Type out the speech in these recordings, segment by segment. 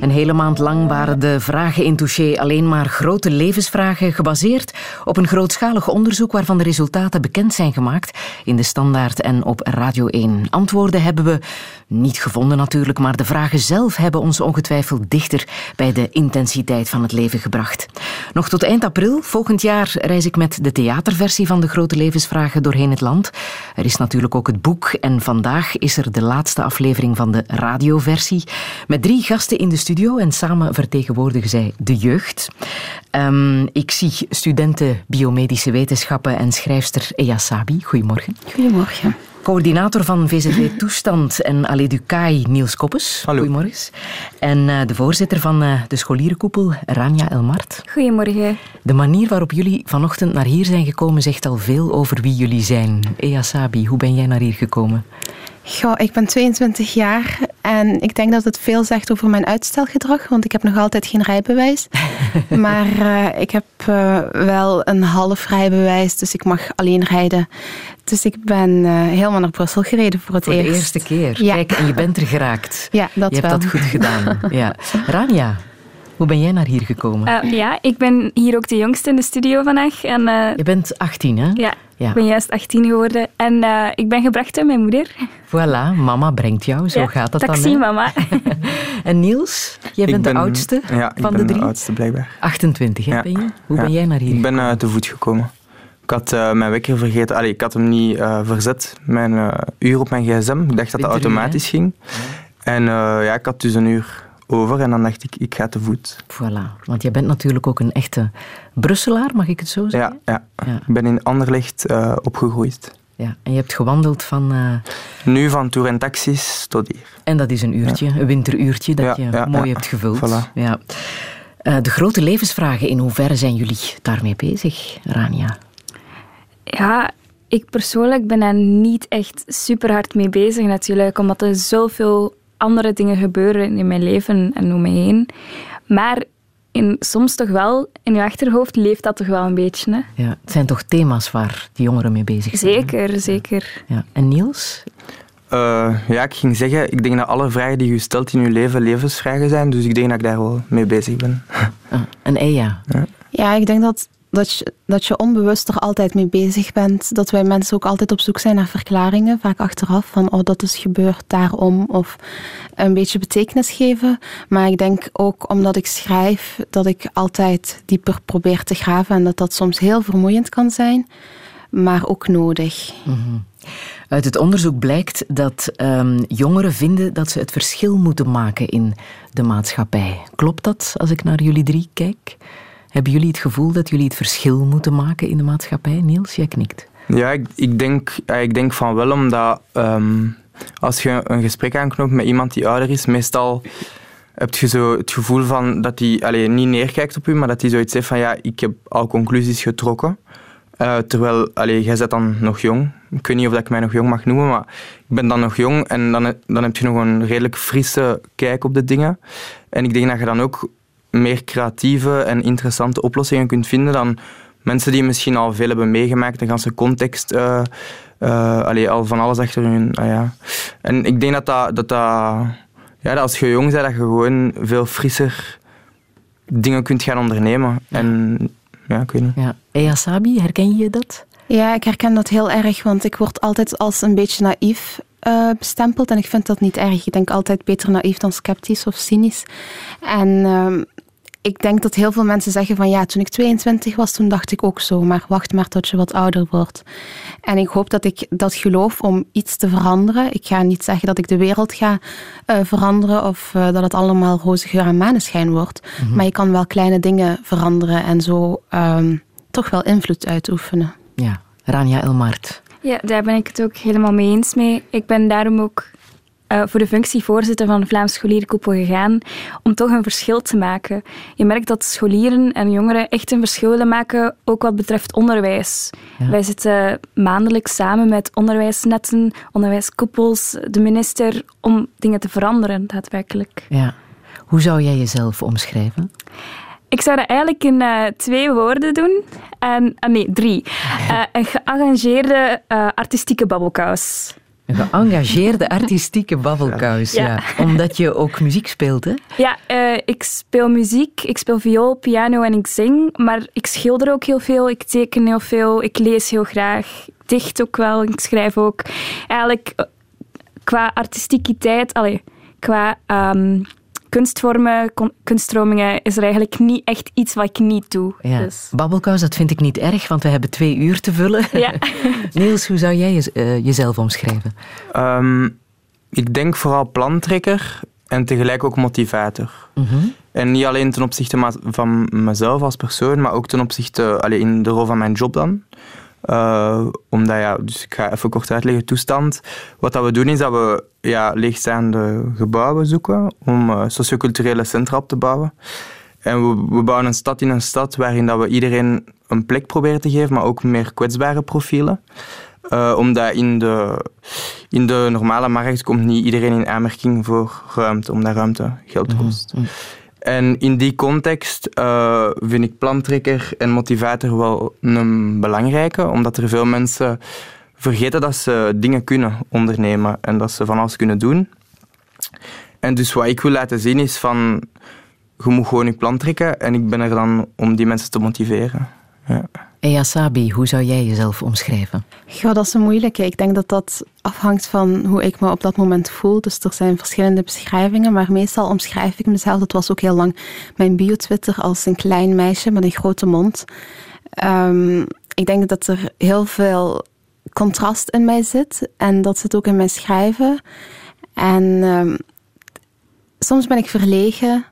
Een hele maand lang waren de vragen in Touché alleen maar grote levensvragen gebaseerd op een grootschalig onderzoek waarvan de resultaten bekend zijn gemaakt in de Standaard en op Radio 1. Antwoorden hebben we niet gevonden natuurlijk, maar de vragen zelf hebben ons ongetwijfeld dichter bij de intensiteit van het leven gebracht. Nog tot eind april volgend jaar reis ik met de theaterversie van de grote levensvragen doorheen het land. Er is natuurlijk ook het boek en vandaag is er de laatste aflevering van de radioversie met drie gasten in de studio en samen vertegenwoordigen zij de jeugd. Um, ik zie studenten biomedische wetenschappen en schrijfster Eya Sabi. Goedemorgen. Goedemorgen. Coördinator van VZW Toestand en Aleducaai, Niels Koppes. Hallo. Goedemorgen. En uh, de voorzitter van uh, de scholierenkoepel, Rania Elmart. Goedemorgen. De manier waarop jullie vanochtend naar hier zijn gekomen zegt al veel over wie jullie zijn. Eya Sabi, hoe ben jij naar hier gekomen? Goh, ik ben 22 jaar en ik denk dat het veel zegt over mijn uitstelgedrag, want ik heb nog altijd geen rijbewijs. maar uh, ik heb uh, wel een half rijbewijs, dus ik mag alleen rijden. Dus ik ben uh, helemaal naar Brussel gereden voor het voor eerst. de eerste keer. Ja. Kijk, en je bent er geraakt. Ja, dat je wel. hebt dat goed gedaan. ja. Rania, hoe ben jij naar hier gekomen? Uh, ja, ik ben hier ook de jongste in de studio vandaag. En, uh, je bent 18, hè? Ja, ja. ik ben juist 18 geworden. En uh, ik ben gebracht door mijn moeder. Voilà, mama brengt jou, zo ja, gaat het taxi, dan. Hè? mama. en Niels, jij bent ben, de oudste ja, van ik ben de drie? de oudste, blijkbaar. 28, hè, ja. ben je? Hoe ja. ben jij naar hier Ik ben uh, te voet gekomen. Ik had uh, mijn wekker vergeten. Allee, ik had hem niet uh, verzet, mijn uh, uur op mijn gsm. Ik dacht dat dat automatisch ging. En ja, ik had dus een uur over en dan dacht ik, ik ga te voet. Voilà, want jij bent natuurlijk ook een echte Brusselaar, mag ik het zo zeggen? Ja, ja. ja. ik ben in Anderlecht opgegroeid. Ja, en je hebt gewandeld van... Nu van Tour en Taxis tot hier. En dat is een uurtje, ja. een winteruurtje dat je mooi hebt gevuld. Voilà. Ja. de grote levensvragen, in hoeverre zijn jullie daarmee bezig, Rania? Ja, ik persoonlijk ben daar niet echt super hard mee bezig natuurlijk, omdat er zoveel andere dingen gebeuren in mijn leven en om me heen. Maar in, soms toch wel, in je achterhoofd leeft dat toch wel een beetje. Hè? Ja, het zijn toch thema's waar die jongeren mee bezig zijn? Zeker, hè? zeker. Ja. En Niels? Uh, ja, ik ging zeggen, ik denk dat alle vragen die je stelt in je leven levensvragen zijn, dus ik denk dat ik daar wel mee bezig ben. Ah, en Eya? Ja. ja, ik denk dat dat je, dat je onbewust er altijd mee bezig bent. Dat wij mensen ook altijd op zoek zijn naar verklaringen, vaak achteraf, van oh, dat is gebeurd daarom, of een beetje betekenis geven. Maar ik denk ook omdat ik schrijf, dat ik altijd dieper probeer te graven en dat dat soms heel vermoeiend kan zijn, maar ook nodig. Mm-hmm. Uit het onderzoek blijkt dat um, jongeren vinden dat ze het verschil moeten maken in de maatschappij. Klopt dat als ik naar jullie drie kijk? Hebben jullie het gevoel dat jullie het verschil moeten maken in de maatschappij? Niels, jij knikt. Ja, ik, ik, denk, ik denk van wel, omdat um, als je een gesprek aanknoopt met iemand die ouder is, meestal heb je zo het gevoel van dat hij niet neerkijkt op u, maar dat hij zoiets zegt van ja, ik heb al conclusies getrokken. Uh, terwijl, allee, jij bent dan nog jong. Ik weet niet of ik mij nog jong mag noemen, maar ik ben dan nog jong en dan, dan heb je nog een redelijk frisse kijk op de dingen. En ik denk dat je dan ook meer creatieve en interessante oplossingen kunt vinden dan mensen die misschien al veel hebben meegemaakt, de ganse context, uh, uh, allee, al van alles achter hun. Uh, ja. En ik denk dat dat, dat, dat, ja, dat als je jong bent, dat je gewoon veel frisser dingen kunt gaan ondernemen. Ja. En ja, ik weet niet. Ja. Herken je dat? Ja, ik herken dat heel erg, want ik word altijd als een beetje naïef uh, bestempeld en ik vind dat niet erg. Ik denk altijd beter naïef dan sceptisch of cynisch. En uh, ik denk dat heel veel mensen zeggen van ja, toen ik 22 was, toen dacht ik ook zo, maar wacht maar tot je wat ouder wordt. En ik hoop dat ik dat geloof om iets te veranderen. Ik ga niet zeggen dat ik de wereld ga uh, veranderen of uh, dat het allemaal roze geur en maneschijn wordt. Mm-hmm. Maar je kan wel kleine dingen veranderen en zo um, toch wel invloed uitoefenen. Ja, Rania Elmart. Ja, daar ben ik het ook helemaal mee eens mee. Ik ben daarom ook uh, voor de functie voorzitter van de Vlaams Scholierenkoepel gegaan om toch een verschil te maken. Je merkt dat scholieren en jongeren echt een verschil willen maken, ook wat betreft onderwijs. Ja. Wij zitten maandelijks samen met onderwijsnetten, onderwijskoepels, de minister, om dingen te veranderen, daadwerkelijk. Ja. Hoe zou jij jezelf omschrijven? Ik zou dat eigenlijk in uh, twee woorden doen. En, uh, nee, drie. Uh, een gearrangeerde artistieke babbelkous. Een geëngageerde artistieke babbelkous, ja. Omdat je ook muziek speelt, hè? Ja, uh, ik speel muziek, ik speel viool, piano en ik zing. Maar ik schilder ook heel veel, ik teken heel veel, ik lees heel graag. Ik dicht ook wel, ik schrijf ook. Eigenlijk eh, qua artistiekiteit, allee, qua um, kunstvormen, kunststromingen, is er eigenlijk niet echt iets wat ik niet doe. Ja. Dus. Babbelkous, dat vind ik niet erg, want we hebben twee uur te vullen. Ja. Niels, hoe zou jij je, uh, jezelf omschrijven? Um, ik denk vooral plantrekker en tegelijk ook motivator. Mm -hmm. En niet alleen ten opzichte van mezelf als persoon, maar ook ten opzichte, allee, in de rol van mijn job dan. Uh, omdat, ja, dus ik ga even kort uitleggen, toestand. Wat dat we doen is dat we ja, leegstaande gebouwen zoeken om uh, socioculturele centra op te bouwen. En we, we, bouwen een stad in een stad waarin dat we iedereen een plek proberen te geven, maar ook meer kwetsbare profielen. Uh, omdat in de, in de normale markt komt niet iedereen in aanmerking voor ruimte, omdat ruimte geld mhm, kost. Mm -hmm. En in die context uh, vind ik plantrekker en motivator wel een belangrijke, omdat er veel mensen vergeten dat ze dingen kunnen ondernemen en dat ze van alles kunnen doen. En dus wat ik wil laten zien is van, je moet gewoon je plan trekken en ik ben er dan om die mensen te motiveren. Ja. Eya Sabi, hoe zou jij jezelf omschrijven? Ja, dat is een moeilijke. Ik denk dat dat afhangt van hoe ik me op dat moment voel. Dus er zijn verschillende beschrijvingen, maar meestal omschrijf ik mezelf. Dat was ook heel lang mijn bio-Twitter als een klein meisje met een grote mond. Um, ik denk dat er heel veel contrast in mij zit en dat zit ook in mijn schrijven. En um, soms ben ik verlegen.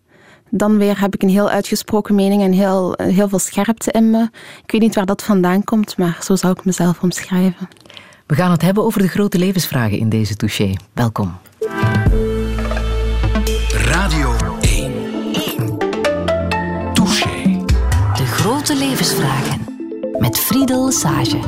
Dan weer heb ik een heel uitgesproken mening en heel, heel veel scherpte in me. Ik weet niet waar dat vandaan komt, maar zo zou ik mezelf omschrijven. We gaan het hebben over de grote levensvragen in deze touché. Welkom. Radio 1. Touché. De grote levensvragen. Met Friedel Sage.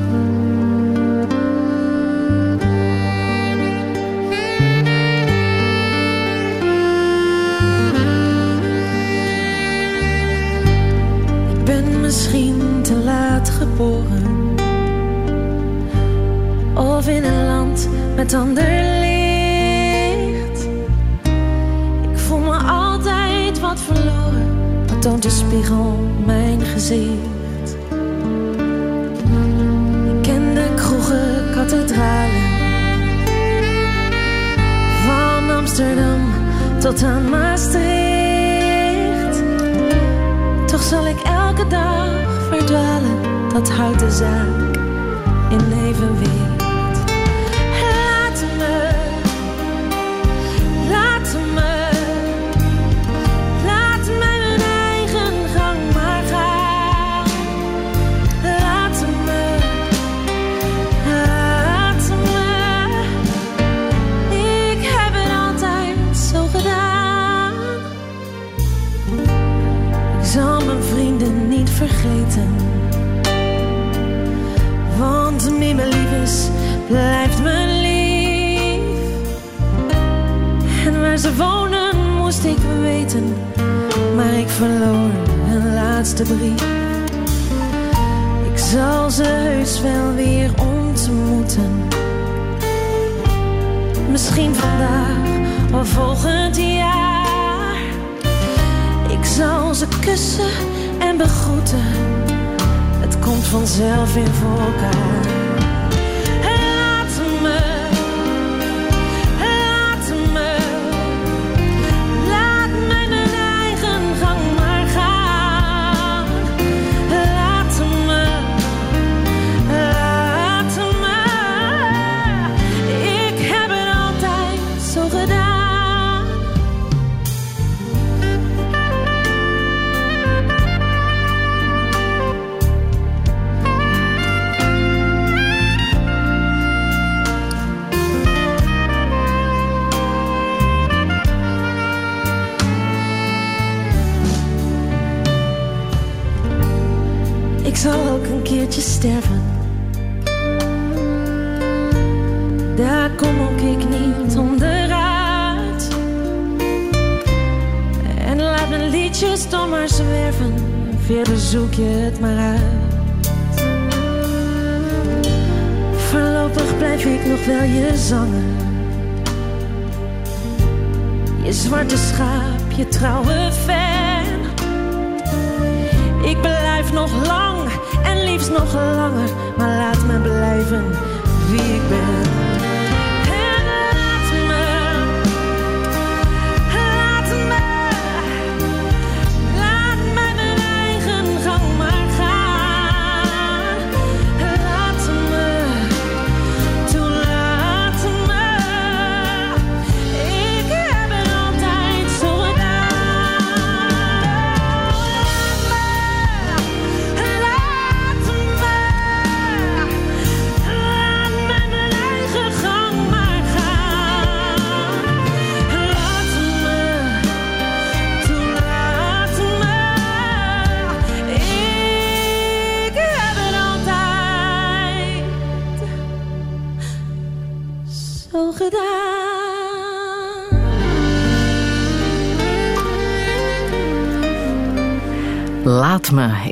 Misschien te laat geboren. Of in een land met ander licht. Ik voel me altijd wat verloren. Wat toont de spiegel mijn gezicht? Ik ken de kroegen, kathedralen. Van Amsterdam tot aan Maastricht toch zal ik elke dag verdwalen, dat houdt de zaak in evenwicht. Vergeten. Want wie me lief is, blijft me lief. En waar ze wonen moest ik weten. Maar ik verloor een laatste brief. Ik zal ze heus wel weer ontmoeten. Misschien vandaag of volgend jaar. Ik zal ze kussen en begroeten. Het komt vanzelf in voor elkaar. Ik zal ook een keertje sterven. Daar kom ook ik niet onderuit. En laat mijn liedjes dan maar zwerven. Verder zoek je het maar uit. Voorlopig blijf ik nog wel je zanger. Je zwarte schaap, je trouwe fan. Ik blijf nog lang nog langer, maar laat me blijven wie ik ben.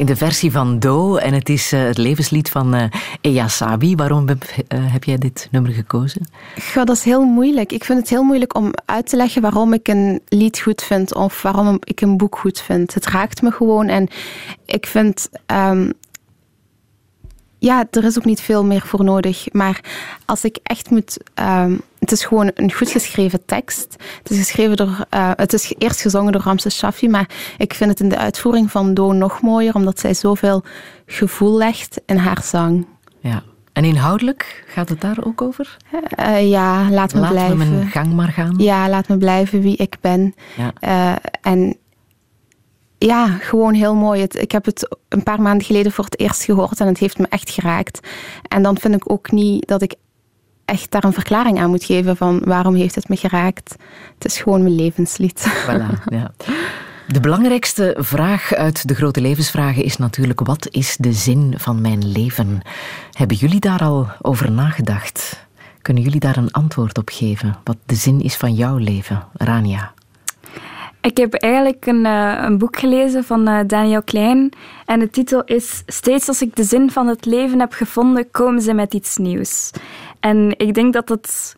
In de versie van Do. En het is uh, het levenslied van uh. Waarom heb, uh, heb, jij dit nummer gekozen? Ja, dat is heel moeilijk. Ik vind het heel moeilijk om uit te leggen waarom ik een lied goed vind of waarom ik een boek goed vind. Het raakt me gewoon en ik vind um, ja, er is ook niet veel meer voor nodig. Maar als ik echt moet. Um, het is gewoon een goed geschreven tekst. Het is, geschreven door, uh, het is eerst gezongen door Ramses Shaffi, maar ik vind het in de uitvoering van Do nog mooier, omdat zij zoveel gevoel legt in haar zang. Ja. En inhoudelijk gaat het daar ook over? Uh, ja, laat me laat blijven. Laat me mijn gang maar gaan. Ja, laat me blijven wie ik ben. Ja. Uh, en ja, gewoon heel mooi. Het, ik heb het een paar maanden geleden voor het eerst gehoord en het heeft me echt geraakt. En dan vind ik ook niet dat ik echt daar een verklaring aan moet geven van waarom heeft het me geraakt. Het is gewoon mijn levenslied. Voilà, ja. De belangrijkste vraag uit de grote levensvragen is natuurlijk: wat is de zin van mijn leven? Hebben jullie daar al over nagedacht? Kunnen jullie daar een antwoord op geven? Wat de zin is van jouw leven, Rania? Ik heb eigenlijk een, uh, een boek gelezen van uh, Daniel Klein. En de titel is Steeds als ik de zin van het leven heb gevonden, komen ze met iets nieuws. En ik denk dat dat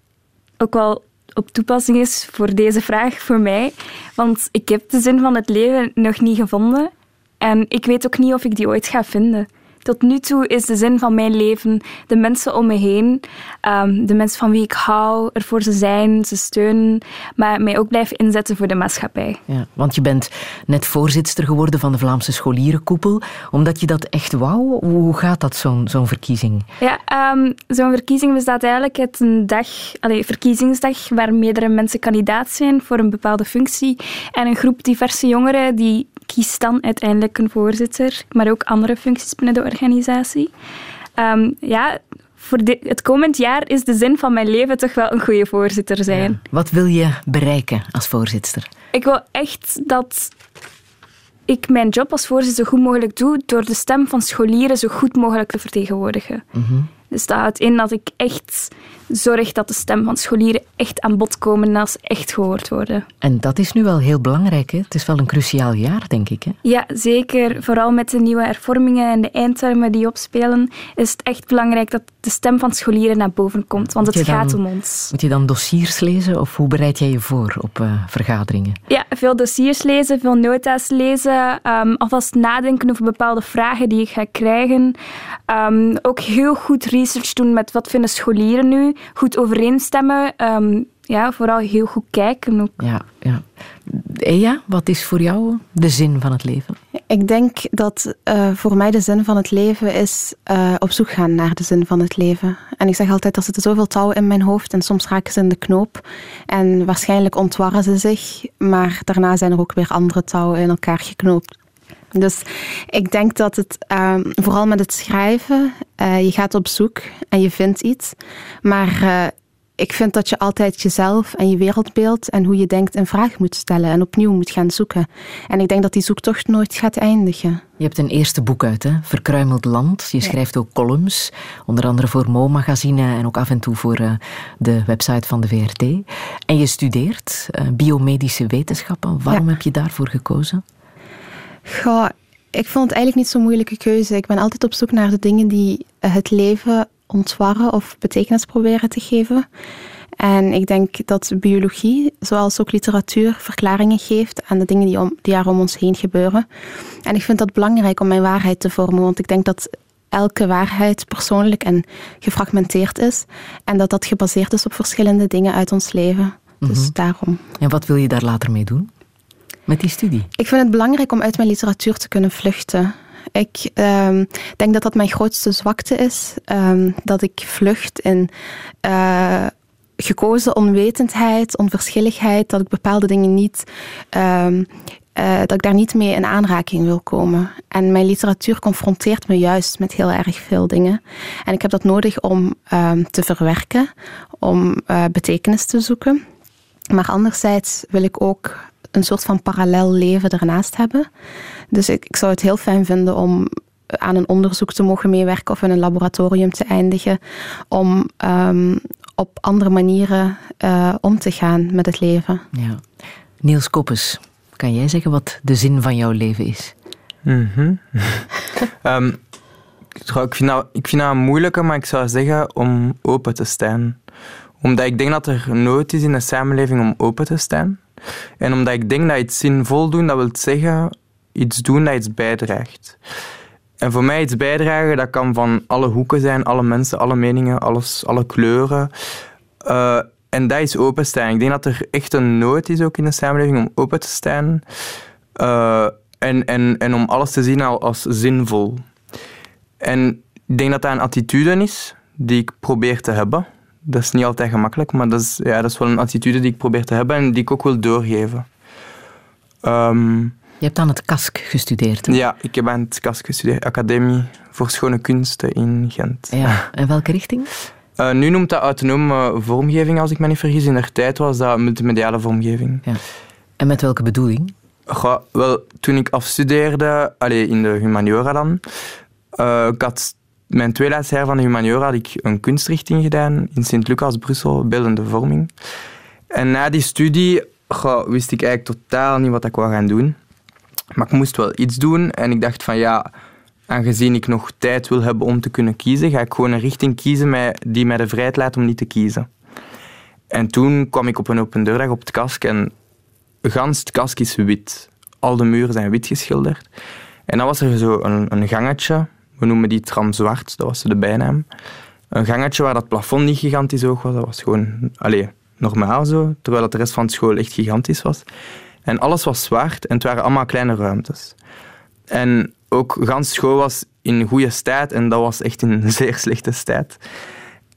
ook wel op toepassing is voor deze vraag voor mij. Want ik heb de zin van het leven nog niet gevonden. En ik weet ook niet of ik die ooit ga vinden. Tot nu toe is de zin van mijn leven de mensen om me heen, um, de mensen van wie ik hou, er voor ze zijn, ze steunen, maar mij ook blijven inzetten voor de maatschappij. Ja, want je bent net voorzitter geworden van de Vlaamse scholierenkoepel, omdat je dat echt wou. Hoe gaat dat, zo'n zo'n verkiezing? Ja, um, zo'n verkiezing bestaat eigenlijk uit een dag, allez, verkiezingsdag, waar meerdere mensen kandidaat zijn voor een bepaalde functie en een groep diverse jongeren die kiest dan uiteindelijk een voorzitter, maar ook andere functies binnen de organisatie. Um, ja, voor het komend jaar is de zin van mijn leven toch wel een goede voorzitter zijn. Ja. Wat wil je bereiken als voorzitter? Ik wil echt dat ik mijn job als voorzitter zo goed mogelijk doe door de stem van scholieren zo goed mogelijk te vertegenwoordigen. Mm -hmm. Dus dat houdt in dat ik echt zorg dat de stem van scholieren echt aan bod komen en ze echt gehoord worden. En dat is nu wel heel belangrijk. Hè? Het is wel een cruciaal jaar, denk ik. Hè? Ja, zeker. Vooral met de nieuwe hervormingen en de eindtermen die opspelen, is het echt belangrijk dat de stem van scholieren naar boven komt. Want het gaat dan, om ons. Moet je dan dossiers lezen of hoe bereid jij je voor op uh, vergaderingen? Ja, veel dossiers lezen, veel nota's lezen, um, alvast nadenken over bepaalde vragen die ik ga krijgen. Um, ook heel goed research doen met wat vinden scholieren nu goed overeenstemmen. Um, ja, vooral heel goed kijken ook. Ja, ja. Eja, wat is voor jou de zin van het leven? Ik denk dat uh, voor mij de zin van het leven is uh, op zoek gaan naar de zin van het leven. En ik zeg altijd, er zitten zoveel touwen in mijn hoofd en soms raken ze in de knoop. En waarschijnlijk ontwarren ze zich, maar daarna zijn er ook weer andere touwen in elkaar geknoopt. Dus ik denk dat het um, vooral met het schrijven, uh, je gaat op zoek en je vindt iets. Maar uh, ik vind dat je altijd jezelf en je wereldbeeld en hoe je denkt in vraag moet stellen en opnieuw moet gaan zoeken. En ik denk dat die zoektocht nooit gaat eindigen. Je hebt een eerste boek uit, hè? Verkruimeld Land. Je schrijft ook columns, onder andere voor Mo-magazine en ook af en toe voor uh, de website van de VRT. En je studeert uh, biomedische wetenschappen. Waarom ja. heb je daarvoor gekozen? Goh, ik vond het eigenlijk niet zo'n moeilijke keuze. Ik ben altijd op zoek naar de dingen die het leven ontwarren of betekenis proberen te geven. En ik denk dat biologie, zoals ook literatuur, verklaringen geeft aan de dingen die, om, die er om ons heen gebeuren. En ik vind dat belangrijk om mijn waarheid te vormen, want ik denk dat elke waarheid persoonlijk en gefragmenteerd is. En dat dat gebaseerd is op verschillende dingen uit ons leven. Dus Mhm. daarom. En wat wil je daar later mee doen? Met die studie? Ik vind het belangrijk om uit mijn literatuur te kunnen vluchten. Ik ehm, denk dat dat mijn grootste zwakte is. ehm, dat ik vlucht in eh, gekozen onwetendheid, onverschilligheid. Dat ik bepaalde dingen niet. ehm, eh, dat ik daar niet mee in aanraking wil komen. En mijn literatuur confronteert me juist met heel erg veel dingen. En ik heb dat nodig om te verwerken, om eh, betekenis te zoeken. Maar anderzijds wil ik ook een soort van parallel leven ernaast hebben. Dus ik, ik zou het heel fijn vinden om aan een onderzoek te mogen meewerken of in een laboratorium te eindigen. Om ehm, op andere manieren eh, om te gaan met het leven. Ja. Niels Koppes, kan jij zeggen wat de zin van jouw leven is? Mhm. Ehm, trouw, ik, vind dat, ik vind dat een moeilijke, maar ik zou zeggen om open te staan. Omdat ik denk dat er nood is in de samenleving om open te staan. En omdat ik denk dat iets zinvol doen, dat wil zeggen iets doen dat iets bijdraagt. En voor mij iets bijdragen, dat kan van alle hoeken zijn, alle mensen, alle meningen, alles, alle kleuren. Eh, en dat is openstaan. Ik denk dat er echt een nood is ook in de samenleving om open te staan. Eh, en, en, en om alles te zien al als zinvol. En ik denk dat dat een attitude is die ik probeer te hebben. Dat is niet altijd gemakkelijk, maar dat is, ja, dat is wel een attitude die ik probeer te hebben en die ik ook wil doorgeven. Ehm, Je hebt aan het KASK gestudeerd. hè? ja, ik heb aan het KAS gestudeerd, Academie voor Schone Kunsten in Gent. Ja. En welke richting? Eh, nu noemt dat autonome vormgeving, als ik me niet vergis. In der tijd was dat multimediale vormgeving. En met welke bedoeling? Goh, wel, toen ik afstudeerde, allee, in de humaniora dan, eh, ik had mijn twee laatste jaar van de humaniora had ik een kunstrichting gedaan in Sint-Lucas, Brussel, beeldende vorming. En na die studie wist ik eigenlijk totaal niet wat ik wou gaan doen. Maar ik moest wel iets doen en ik dacht van ja, aangezien ik nog tijd wil hebben om te kunnen kiezen, ga ik gewoon een richting kiezen die mij de vrijheid laat om niet te kiezen. En toen kwam ik op een open deurdag op het kask en gans het kask is wit. Al de muren zijn wit geschilderd. En dan was er zo een, een gangetje, we noemen die tram zwart, dat was de bijnaam. Een gangetje waar dat plafond niet gigantisch hoog was, dat was gewoon allee, normaal zo, terwijl de rest van de school echt gigantisch was. En alles was zwart en het waren allemaal kleine ruimtes. En ook gans school was in goede staat en dat was echt in een zeer slechte staat.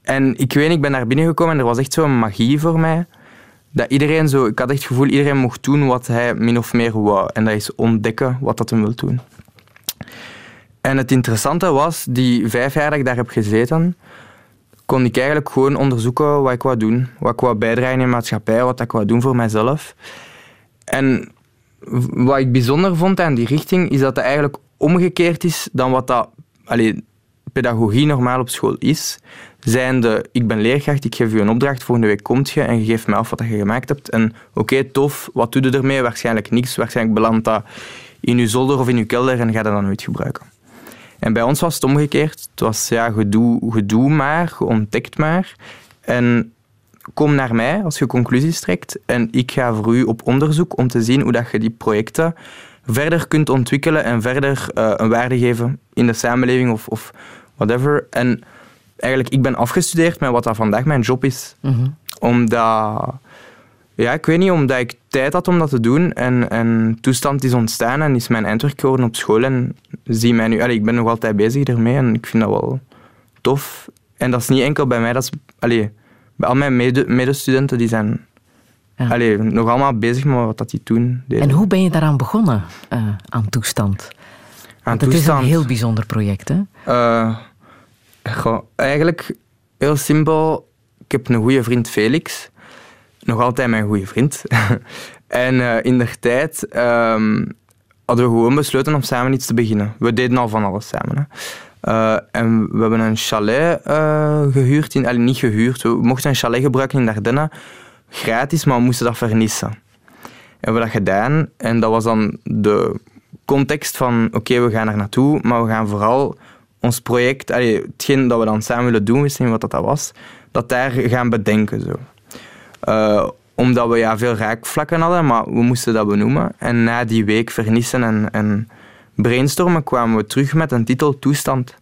En ik weet, ik ben daar binnengekomen en er was echt zo'n magie voor mij. Dat iedereen zo, ik had echt het gevoel, iedereen mocht doen wat hij min of meer wou. En dat is ontdekken wat dat hem wil doen. En het interessante was, die vijf jaar dat ik daar heb gezeten, kon ik eigenlijk gewoon onderzoeken wat ik wou doen. Wat ik wou bijdragen in de maatschappij, wat ik wou doen voor mijzelf. En wat ik bijzonder vond aan die richting, is dat het eigenlijk omgekeerd is dan wat dat, allee, pedagogie normaal op school is. Zijnde, ik ben leerkracht, ik geef je een opdracht, volgende week komt je en je geeft mij af wat je gemaakt hebt. En oké, tof, wat doe je ermee? Waarschijnlijk niks. Waarschijnlijk belandt dat in je zolder of in je kelder en ga dat dan nooit gebruiken. En bij ons was het omgekeerd. Het was, ja, gedoe, gedoe maar, ontdekt maar. En kom naar mij als je conclusies trekt en ik ga voor u op onderzoek om te zien hoe dat je die projecten verder kunt ontwikkelen en verder eh, een waarde geven in de samenleving of, of whatever. En eigenlijk, ik ben afgestudeerd met wat dat vandaag mijn job is. Mhm. Omdat, ja, ik weet niet, omdat ik tijd had om dat te doen en, en toestand is ontstaan en is mijn eindwerk geworden op school en zie mij nu, allee, ik ben nog altijd bezig ermee en ik vind dat wel tof. En dat is niet enkel bij mij, dat is, allee, bij al mijn mede- medestudenten, die zijn Ja. allee, nog allemaal bezig met wat dat die toen deden. En hoe ben je daaraan begonnen, eh, aan toestand? Aan het is een heel bijzonder project, hè? Eh, goh, eigenlijk heel simpel. Ik heb een goede vriend Felix. Nog altijd mijn goede vriend. en eh, in der tijd ehm, hadden we gewoon besloten om samen iets te beginnen. We deden al van alles samen. Hè. Eh, en we hebben een chalet eh, gehuurd. In, allee, niet gehuurd. We mochten een chalet gebruiken in Dardenne. Gratis, maar we moesten dat vernissen. En we hebben dat gedaan. En dat was dan de context van... Oké, we gaan er naartoe, maar we gaan vooral ons project, allee, hetgeen dat we dan samen willen doen, wisten niet wat dat was, dat daar gaan bedenken. Zo. Uh, omdat we ja, veel raakvlakken hadden, maar we moesten dat benoemen. En na die week vernissen en, en brainstormen kwamen we terug met een titel Toestand.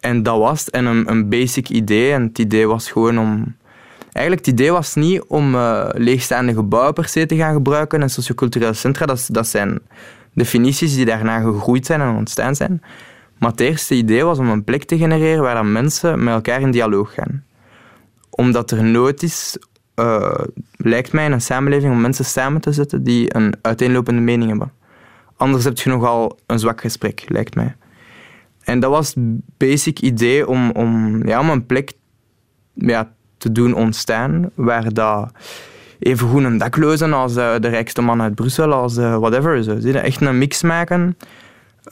En dat was. En een, een basic idee. En het idee was gewoon om... Eigenlijk, het idee was niet om uh, leegstaande gebouwen per se te gaan gebruiken en socioculturele centra. Dat, dat zijn definities die daarna gegroeid zijn en ontstaan zijn. Maar het eerste idee was om een plek te genereren waar dan mensen met elkaar in dialoog gaan. Omdat er nood is, uh, lijkt mij, in een samenleving om mensen samen te zetten die een uiteenlopende mening hebben. Anders heb je nogal een zwak gesprek, lijkt mij. En dat was het basic idee om, om, ja, om een plek ja, te doen ontstaan waar dat even goed een dakloze als uh, de rijkste man uit Brussel, als uh, whatever. Zo. Zie je? Echt een mix maken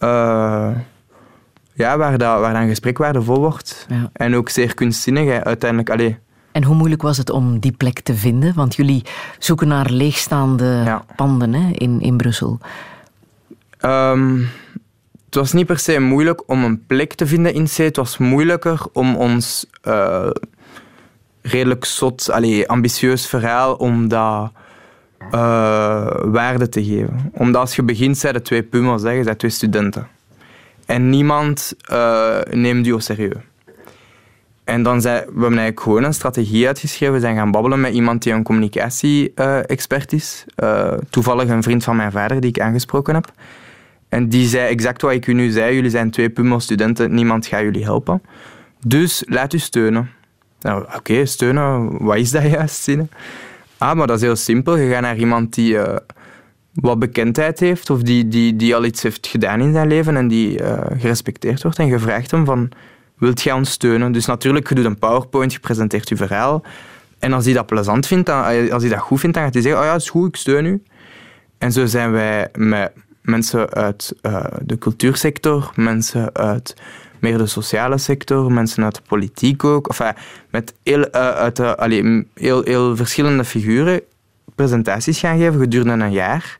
uh, ja, waar, dat, waar dat een gesprek vol wordt. Ja. En ook zeer kunstzinnig uiteindelijk. Allee. En hoe moeilijk was het om die plek te vinden? Want jullie zoeken naar leegstaande ja. panden hè, in, in Brussel. Um, het was niet per se moeilijk om een plek te vinden in C. Het was moeilijker om ons uh, redelijk zot, allee, ambitieus verhaal, om dat uh, waarde te geven. Omdat als je begint, zijn er twee pummels, je zijn twee studenten. En niemand uh, neemt je serieus. En dan zijn we hebben eigenlijk gewoon een strategie uitgeschreven. We zijn gaan babbelen met iemand die een communicatie-expert is. toevallig een vriend van mijn vader die ik aangesproken heb. En die zei exact wat ik u nu zei. Jullie zijn twee Pummel-studenten, niemand gaat jullie helpen. Dus laat u steunen. Nou, oké, steunen, wat is dat juist? Zin? Ah, maar dat is heel simpel. Je gaat naar iemand die uh, wat bekendheid heeft of die, die, die al iets heeft gedaan in zijn leven en die uh, gerespecteerd wordt. En je vraagt hem van, wilt jij ons steunen? Dus natuurlijk, je doet een PowerPoint, je presenteert je verhaal. En als hij dat plezant vindt, dan, als hij dat goed vindt, dan gaat hij zeggen, oh ja, is goed, ik steun u. En zo zijn wij met mensen uit uh, de cultuursector, mensen uit meer de sociale sector, mensen uit de politiek ook. Enfin, met heel, uh, uit de, heel, heel verschillende figuren presentaties gaan geven gedurende een jaar.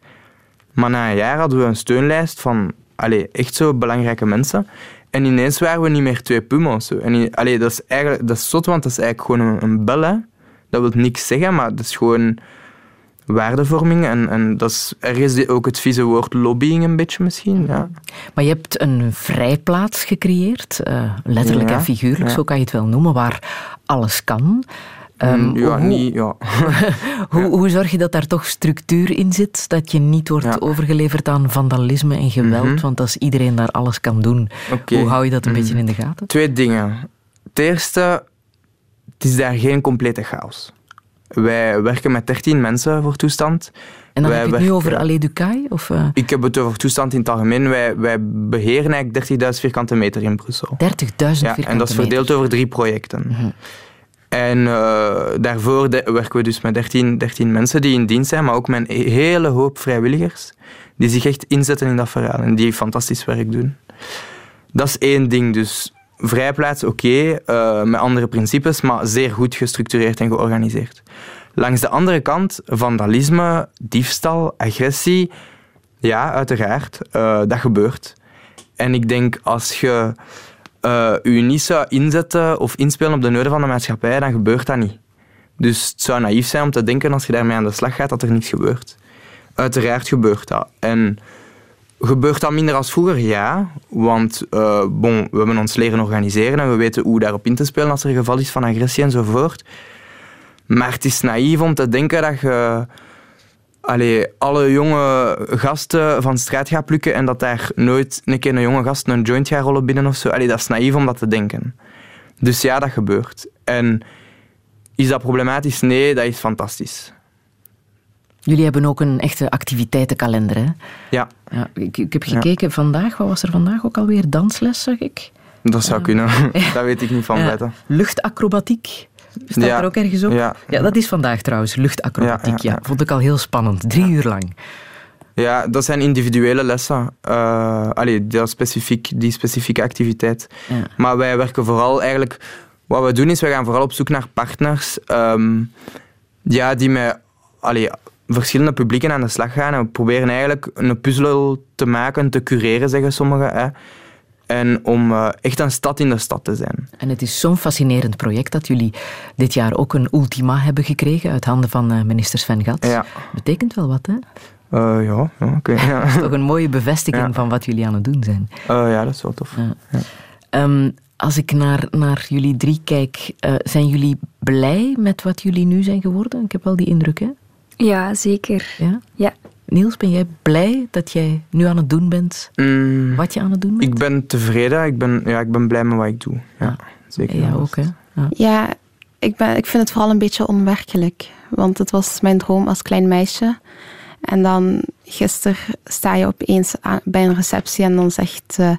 Maar na een jaar hadden we een steunlijst van allee, echt zo belangrijke mensen. En ineens waren we niet meer twee pummels. En allee, dat is eigenlijk dat is zot, want dat is eigenlijk gewoon een, een bel. Hè. Dat wil niks zeggen, maar dat is gewoon waardevorming. En, en dat is ergens ook het vieze woord lobbying een beetje misschien. Ja. Maar je hebt een vrijplaats gecreëerd, uh, letterlijk en figuurlijk, zo kan je het wel noemen, waar alles kan. Um, ja, hoe, niet, ja. hoe, hoe, zorg je dat daar toch structuur in zit? Dat je niet wordt overgeleverd aan vandalisme en geweld, mm want als iedereen daar alles kan doen, okay. hoe hou je dat een mm beetje in de gaten? Twee dingen. Het eerste, het is daar geen complete chaos. Wij werken met 13 mensen voor toestand. En dan wij heb je het nu over Allee Ducaille? Of, uh... Ik heb het over toestand in het algemeen. Wij, wij beheren eigenlijk 30.000 vierkante meter in Brussel. 30.000 vierkante meter? En dat is verdeeld over drie projecten. Mm -hmm. En uh, daarvoor werken we dus met 13, 13 mensen die in dienst zijn, maar ook met een hele hoop vrijwilligers die zich echt inzetten in dat verhaal en die fantastisch werk doen. Dat is één ding. Dus vrijplaats, oké, uh, met andere principes, maar zeer goed gestructureerd en georganiseerd. Langs de andere kant, vandalisme, diefstal, agressie, ja, uiteraard, uh, dat gebeurt. En ik denk, als je uh, je niet zou inzetten of inspelen op de noden van de maatschappij, dan gebeurt dat niet. Dus het zou naïef zijn om te denken, als je daarmee aan de slag gaat, dat er niets gebeurt. Uiteraard gebeurt dat. En Gebeurt dat minder als vroeger? Ja. Want bon, we hebben ons leren organiseren en we weten hoe daarop in te spelen als er een geval is van agressie enzovoort. Maar het is naïef om te denken dat je allee, alle jonge gasten van straat gaat plukken en dat daar nooit een keer een jonge gast een joint gaat rollen binnen of zo. Allee, dat is naïef om dat te denken. Dus ja, dat gebeurt. En is dat problematisch? Nee, dat is fantastisch. Jullie hebben ook een echte activiteitenkalender, hè? Ja. ja ik, ik heb gekeken vandaag, wat was er vandaag ook alweer? Dansles, zag ik. Dat zou kunnen, daar weet ik niet van buiten. Luchtacrobatiek. Staat er ook ergens op? Ja. ja, dat is vandaag trouwens, luchtacrobatiek. Ja, Vond ik al heel spannend. Drie uur lang. Ja, dat zijn individuele lessen. Uh, allee, die, specifiek, die specifieke activiteit. Maar wij werken vooral eigenlijk... Wat we doen is, we gaan vooral op zoek naar partners um, ja, die met allee, verschillende publieken aan de slag gaan. En we proberen eigenlijk een puzzel te maken, te cureren, zeggen sommigen. Hè. En om uh, echt een stad in de stad te zijn. En het is zo'n fascinerend project dat jullie dit jaar ook een ultima hebben gekregen uit handen van uh, minister Sven Gats. Ja. Betekent wel wat, hè? Uh, ja, ja oké. Okay, ja. dat is toch een mooie bevestiging ja. van wat jullie aan het doen zijn. ja, dat is wel tof. Um, als ik naar, naar jullie drie kijk, zijn jullie blij met wat jullie nu zijn geworden? Ik heb wel die indruk, hè? Ja, zeker. Ja? ja. Niels, ben jij blij dat jij nu aan het doen bent mm, wat je aan het doen bent? Ik ben tevreden. Ik ben, ja, ik ben blij met wat ik doe. Ja, ja. zeker. Ja, ook hè? Ja, ja ik, ben, ik vind het vooral een beetje onwerkelijk. Want het was mijn droom als klein meisje. En dan gisteren sta je opeens aan, bij een receptie en dan zegt... Uh,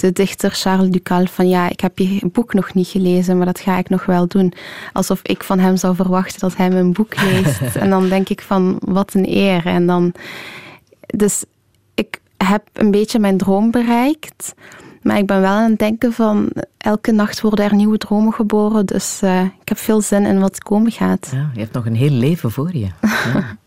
de dichter Charles Ducal van ja, ik heb je boek nog niet gelezen, maar dat ga ik nog wel doen. Alsof ik van hem zou verwachten dat hij mijn boek leest. en dan denk ik van wat een eer. En dan, dus ik heb een beetje mijn droom bereikt. Maar ik ben wel aan het denken van elke nacht worden er nieuwe dromen geboren. Dus uh, ik heb veel zin in wat komen gaat. Ja, je hebt nog een heel leven voor je. Ja.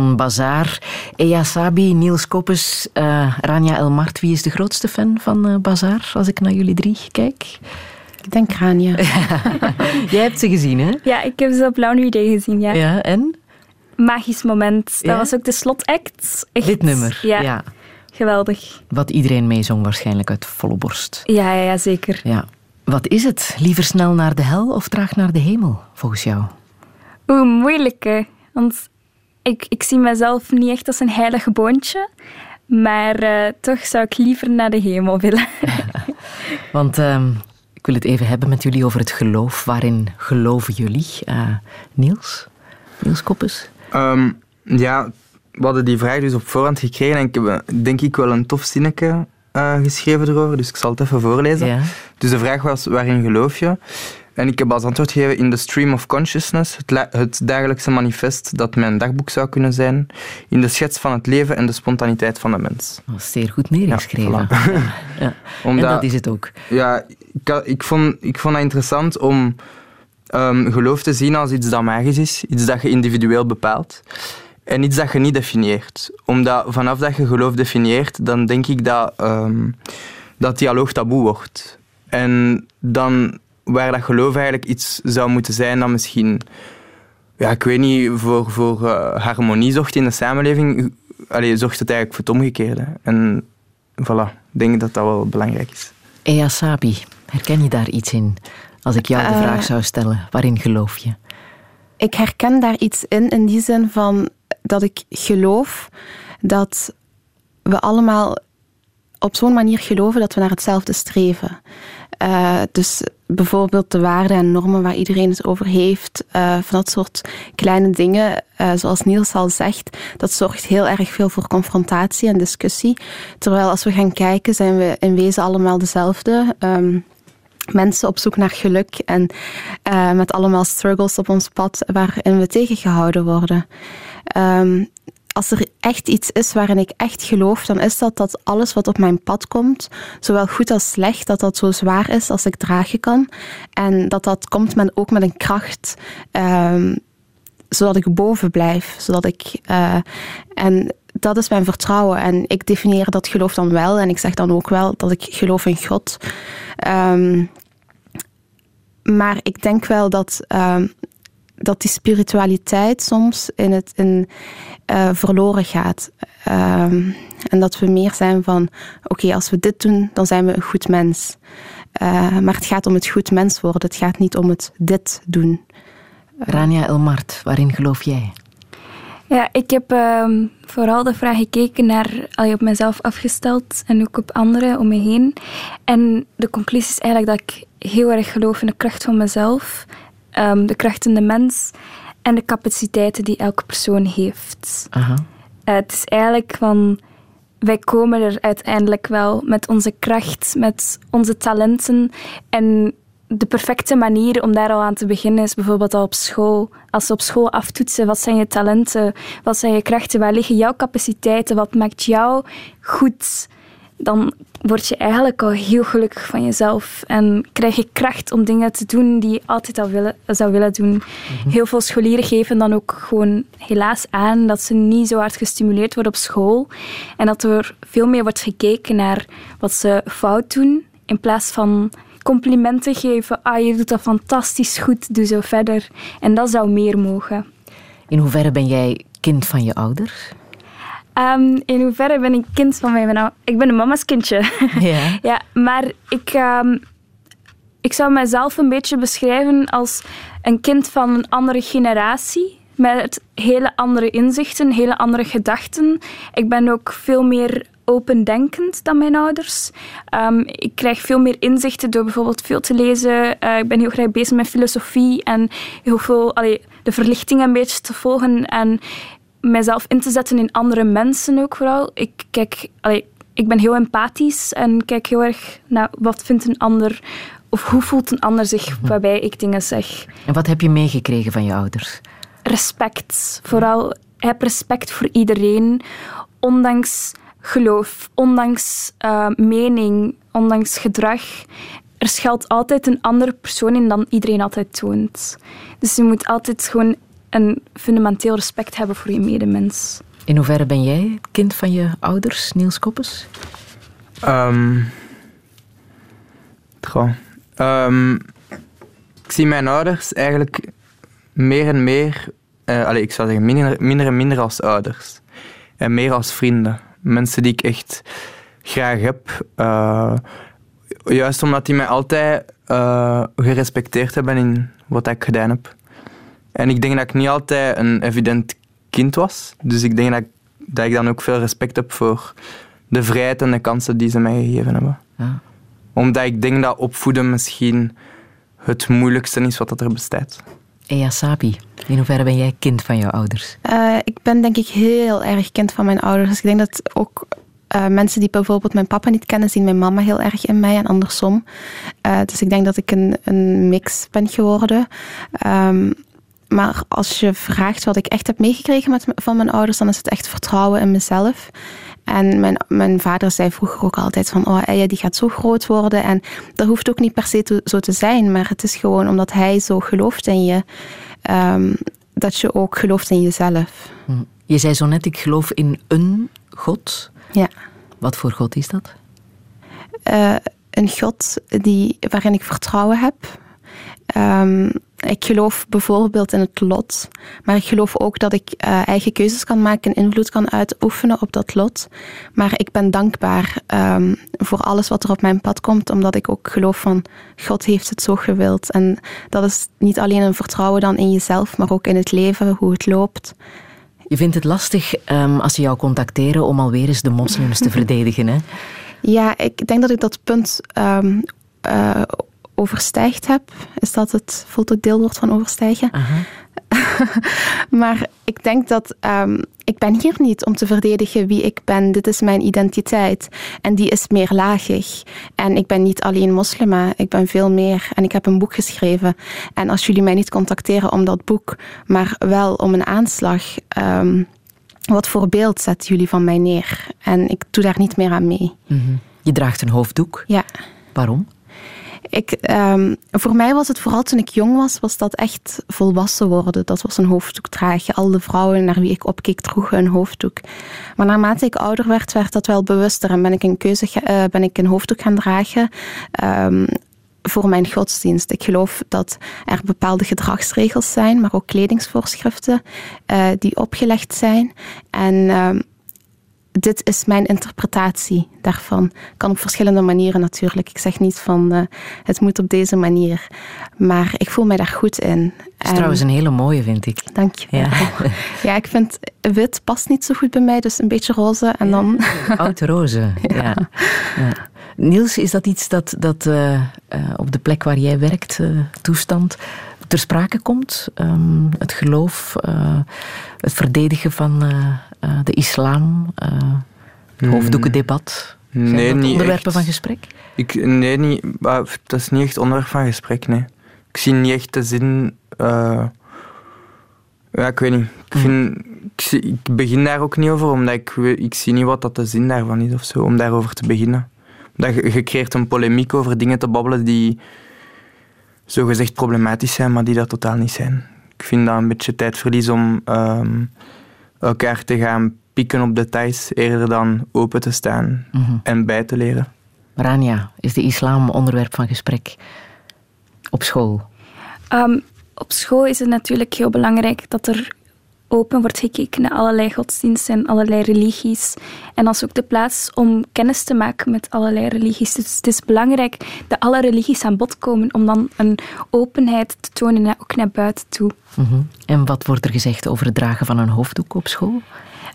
Van Bazaar. Ea Sabi, Niels Koppes, uh, Rania Elmart. Wie is de grootste fan van uh, Bazaar, als ik naar jullie drie kijk? Ik denk Rania. Jij hebt ze gezien, hè? Ja, ik heb ze op Lauw Day gezien, ja. Ja, en? Magisch moment. Dat Ja? was ook de slotact. Echt. Dit nummer. Ja, ja. geweldig. Wat iedereen meezong waarschijnlijk uit volle borst. Ja, ja, ja, zeker. Ja. Wat is het? Liever snel naar de hel of traag naar de hemel, volgens jou? Oeh, moeilijke. Want ik, ik zie mezelf niet echt als een heilig boontje. Maar eh, toch zou ik liever naar de hemel willen. Want ehm, ik wil het even hebben met jullie over het geloof. Waarin geloven jullie? Eh, Niels? Niels Koppes? Ehm, ja, we hadden die vraag dus op voorhand gekregen en ik heb eh, denk ik wel een tof zinnetje eh, geschreven erover, dus ik zal het even voorlezen. Ja. Dus de vraag was, waarin geloof je? En ik heb als antwoord gegeven in the stream of consciousness, het, het dagelijkse manifest dat mijn dagboek zou kunnen zijn, in de schets van het leven en de spontaniteit van de mens. Dat is zeer goed neergeschreven. Ja, Ja, ja. En dat is het ook. ja, ik, ik, vond, ik vond het interessant om ehm, geloof te zien als iets dat magisch is, iets dat je individueel bepaalt. En iets dat je niet definieert. Omdat vanaf dat je geloof definieert, dan denk ik dat, ehm, dat dialoog taboe wordt. En dan, waar dat geloof eigenlijk iets zou moeten zijn dat misschien, ja, ik weet niet, voor, voor eh, harmonie zorgt in de samenleving, allee, zorgt het eigenlijk voor het omgekeerde. En voilà, ik denk dat dat wel belangrijk is. Ea Sabi, herken je daar iets in? Als ik jou de Eh. vraag zou stellen, waarin geloof je? Ik herken daar iets in, in die zin van dat ik geloof dat we allemaal op zo'n manier geloven dat we naar hetzelfde streven. Eh, dus bijvoorbeeld de waarden en normen waar iedereen het over heeft, eh, van dat soort kleine dingen, eh, zoals Niels al zegt, dat zorgt heel erg veel voor confrontatie en discussie. Terwijl als we gaan kijken, zijn we in wezen allemaal dezelfde. Ehm, mensen op zoek naar geluk en met allemaal struggles op ons pad waarin we tegengehouden worden. Ehm, als er echt iets is waarin ik echt geloof, dan is dat dat alles wat op mijn pad komt, zowel goed als slecht, dat dat zo zwaar is als ik dragen kan. En dat dat komt met, ook met een kracht, ehm, zodat ik boven blijf. Zodat ik, eh, en dat is mijn vertrouwen. En ik definieer dat geloof dan wel. En ik zeg dan ook wel dat ik geloof in God. Ehm, maar ik denk wel dat, ehm, dat die spiritualiteit soms in het, in, eh, verloren gaat. Ehm, en dat we meer zijn van, oké, als we dit doen, dan zijn we een goed mens. Eh, maar het gaat om het goed mens worden. Het gaat niet om het dit doen. Rania Elmart, waarin geloof jij? Ja, ik heb ehm, vooral de vraag gekeken naar, allee, op mezelf afgesteld en ook op anderen om me heen. En de conclusie is eigenlijk dat ik heel erg geloof in de kracht van mezelf, ehm, de kracht in de mens en de capaciteiten die elke persoon heeft. Aha. Eh, het is eigenlijk van, wij komen er uiteindelijk wel met onze kracht, met onze talenten. En de perfecte manier om daar al aan te beginnen is bijvoorbeeld al op school. Als ze op school aftoetsen, wat zijn je talenten, wat zijn je krachten, waar liggen jouw capaciteiten, wat maakt jou goed, dan word je eigenlijk al heel gelukkig van jezelf en krijg je kracht om dingen te doen die je altijd al willen, zou willen doen. Heel veel scholieren geven dan ook gewoon helaas aan dat ze niet zo hard gestimuleerd worden op school en dat er veel meer wordt gekeken naar wat ze fout doen in plaats van complimenten geven. Ah, je doet dat fantastisch goed, doe zo verder. En dat zou meer mogen. In hoeverre ben jij kind van je ouders? Ehm, in hoeverre ben ik kind van mijn nou, Ik ben een mama's kindje. Ja. ja, maar ik, ehm, ik zou mezelf een beetje beschrijven als een kind van een andere generatie. Met hele andere inzichten, hele andere gedachten. Ik ben ook veel meer opendenkend dan mijn ouders. Ehm, ik krijg veel meer inzichten door bijvoorbeeld veel te lezen. Eh, ik ben heel graag bezig met filosofie en heel veel allee, de verlichting een beetje te volgen. En mijzelf in te zetten in andere mensen ook vooral. Ik, kijk, allee, ik ben heel empathisch en kijk heel erg naar wat vindt een ander of hoe voelt een ander zich waarbij ik dingen zeg. En wat heb je meegekregen van je ouders? Respect. Vooral heb respect voor iedereen, ondanks geloof, ondanks eh, mening, ondanks gedrag. Er schuilt altijd een andere persoon in dan iedereen altijd toont. Dus je moet altijd gewoon een fundamenteel respect hebben voor je medemens. In hoeverre ben jij het kind van je ouders, Niels Koppes? Ehm goh. Ehm, ik zie mijn ouders eigenlijk meer en meer, eh, allee, ik zou zeggen minder, minder en minder als ouders. En meer als vrienden. Mensen die ik echt graag heb. Eh, juist omdat die mij altijd eh, gerespecteerd hebben in wat ik gedaan heb. En ik denk dat ik niet altijd een evident kind was. Dus ik denk dat ik, dat ik dan ook veel respect heb voor de vrijheid en de kansen die ze mij gegeven hebben. Ja. Omdat ik denk dat opvoeden misschien het moeilijkste is wat dat er bestaat. Ea Sabi, in hoeverre ben jij kind van je ouders? Eh, ik ben denk ik heel erg kind van mijn ouders. Dus ik denk dat ook eh, mensen die bijvoorbeeld mijn papa niet kennen, zien mijn mama heel erg in mij en andersom. Eh, dus ik denk dat ik een, een mix ben geworden. Ehm, maar als je vraagt wat ik echt heb meegekregen met, van mijn ouders, dan is het echt vertrouwen in mezelf. En mijn, mijn vader zei vroeger ook altijd van, oh Eja, die gaat zo groot worden. En dat hoeft ook niet per se zo te zijn, maar het is gewoon omdat hij zo gelooft in je, ehm, dat je ook gelooft in jezelf. Hm. Je zei zo net, ik geloof in een God. Ja. Wat voor God is dat? Uh, een God die, waarin ik vertrouwen heb. Um, ik geloof bijvoorbeeld in het lot, maar ik geloof ook dat ik uh, eigen keuzes kan maken en invloed kan uitoefenen op dat lot. Maar ik ben dankbaar um, voor alles wat er op mijn pad komt, omdat ik ook geloof van God heeft het zo gewild. En dat is niet alleen een vertrouwen dan in jezelf, maar ook in het leven, hoe het loopt. Je vindt het lastig um, als ze jou contacteren om alweer eens de moslims te verdedigen, hè? Ja, ik denk dat ik dat punt um, uh, overstijgd heb. Is dat het voltooid deelwoord van overstijgen? maar ik denk dat um, ik ben hier niet om te verdedigen wie ik ben. Dit is mijn identiteit. En die is meerlagig. En ik ben niet alleen moslima, ik ben veel meer. En ik heb een boek geschreven. En als jullie mij niet contacteren om dat boek, maar wel om een aanslag. Um, wat voor beeld zetten jullie van mij neer? En ik doe daar niet meer aan mee. Mm -hmm. Je draagt een hoofddoek. Ja. Waarom? Ik, um, voor mij was het vooral toen ik jong was, was dat echt volwassen worden. Dat was een hoofddoek dragen. Al de vrouwen naar wie ik opkeek droegen een hoofddoek. Maar naarmate ik ouder werd, werd dat wel bewuster en ben ik een keuze, uh, ben ik een hoofddoek gaan dragen. Um, voor mijn godsdienst. Ik geloof dat er bepaalde gedragsregels zijn, maar ook kledingsvoorschriften uh, die opgelegd zijn. En uh, dit is mijn interpretatie daarvan. Kan op verschillende manieren natuurlijk. Ik zeg niet van uh, het moet op deze manier. Maar ik voel mij daar goed in. Het is trouwens een hele mooie, vind ik. Dank je ja. ja, ik vind wit past niet zo goed bij mij, dus een beetje roze en dan... Oud roze, ja. Niels, is dat iets dat, dat uh, uh, op de plek waar jij werkt, toestand, ter sprake komt? Um, het geloof, het verdedigen van de islam, het hoofddoekendebat? Zijn nee, dat niet onderwerpen echt. van gesprek? Ik, nee, niet, dat is niet echt onderwerp van gesprek, nee. Ik zie niet echt de zin... ja, ik weet niet. Ik, vind, ik, zie, ik, begin daar ook niet over, omdat ik, ik zie niet wat dat de zin daarvan is of zo, om daarover te beginnen. Dat je, je creëert een polemiek over dingen te babbelen die zogezegd problematisch zijn, maar die dat totaal niet zijn. Ik vind dat een beetje tijdverlies om um, elkaar te gaan pieken op details, eerder dan open te staan mm -hmm. en bij te leren. Rania, is de islam onderwerp van gesprek op school? Um, op school is het natuurlijk heel belangrijk dat er open wordt gekeken naar allerlei godsdiensten en allerlei religies. En als ook de plaats om kennis te maken met allerlei religies. Dus het is belangrijk dat alle religies aan bod komen om dan een openheid te tonen, ook naar buiten toe. Mm -hmm. En wat wordt er gezegd over het dragen van een hoofddoek op school?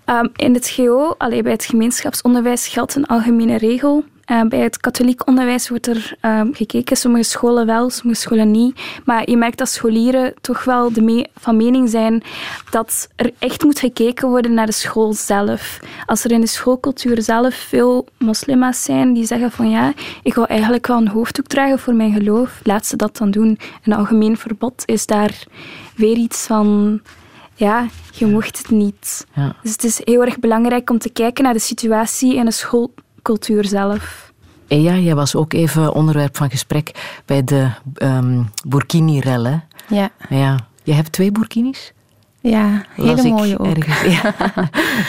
Um, in het GO, allee, bij het gemeenschapsonderwijs, geldt een algemene regel. Uh, bij het katholiek onderwijs wordt er um, gekeken, sommige scholen wel, sommige scholen niet. Maar je merkt dat scholieren toch wel de me van mening zijn dat er echt moet gekeken worden naar de school zelf. Als er in de schoolcultuur zelf veel moslima's zijn die zeggen van ja, ik wil eigenlijk wel een hoofddoek dragen voor mijn geloof, laat ze dat dan doen. Een algemeen verbod is daar weer iets van ja, je mocht het niet. Ja. Dus het is heel erg belangrijk om te kijken naar de situatie in de schoolcultuur zelf. En ja, jij was ook even onderwerp van gesprek bij de um, Burkini-rellen. Ja. ja. Je hebt twee Burkinis? Ja, hele mooie ook. Ja.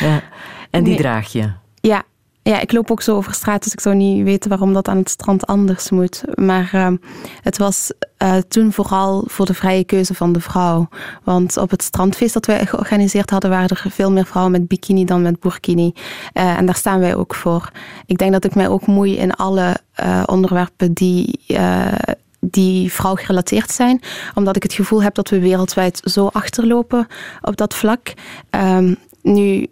ja. En die Nee. draag je? Ja. Ja, ik loop ook zo over straat, dus ik zou niet weten waarom dat aan het strand anders moet. Maar uh, het was uh, toen vooral voor de vrije keuze van de vrouw. Want op het strandfeest dat wij georganiseerd hadden, waren er veel meer vrouwen met bikini dan met burkini. Uh, en daar staan wij ook voor. Ik denk dat ik mij ook moei in alle onderwerpen die die vrouw gerelateerd zijn, omdat ik het gevoel heb dat we wereldwijd zo achterlopen op dat vlak. Um, nu,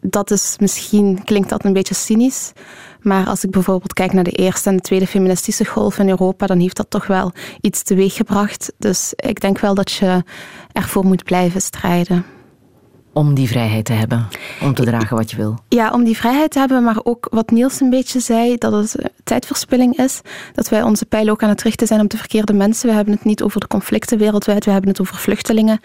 dat is misschien, klinkt dat een beetje cynisch, maar als ik bijvoorbeeld kijk naar de eerste en de tweede feministische golf in Europa, dan heeft dat toch wel iets teweeggebracht. Dus ik denk wel dat je ervoor moet blijven strijden. Om die vrijheid te hebben, om te dragen wat je wil. Ja, om die vrijheid te hebben, maar ook wat Niels een beetje zei, dat het eh, tijdverspilling is. Dat wij onze pijl ook aan het richten zijn op de verkeerde mensen. We hebben het niet over de conflicten wereldwijd, we hebben het over vluchtelingen.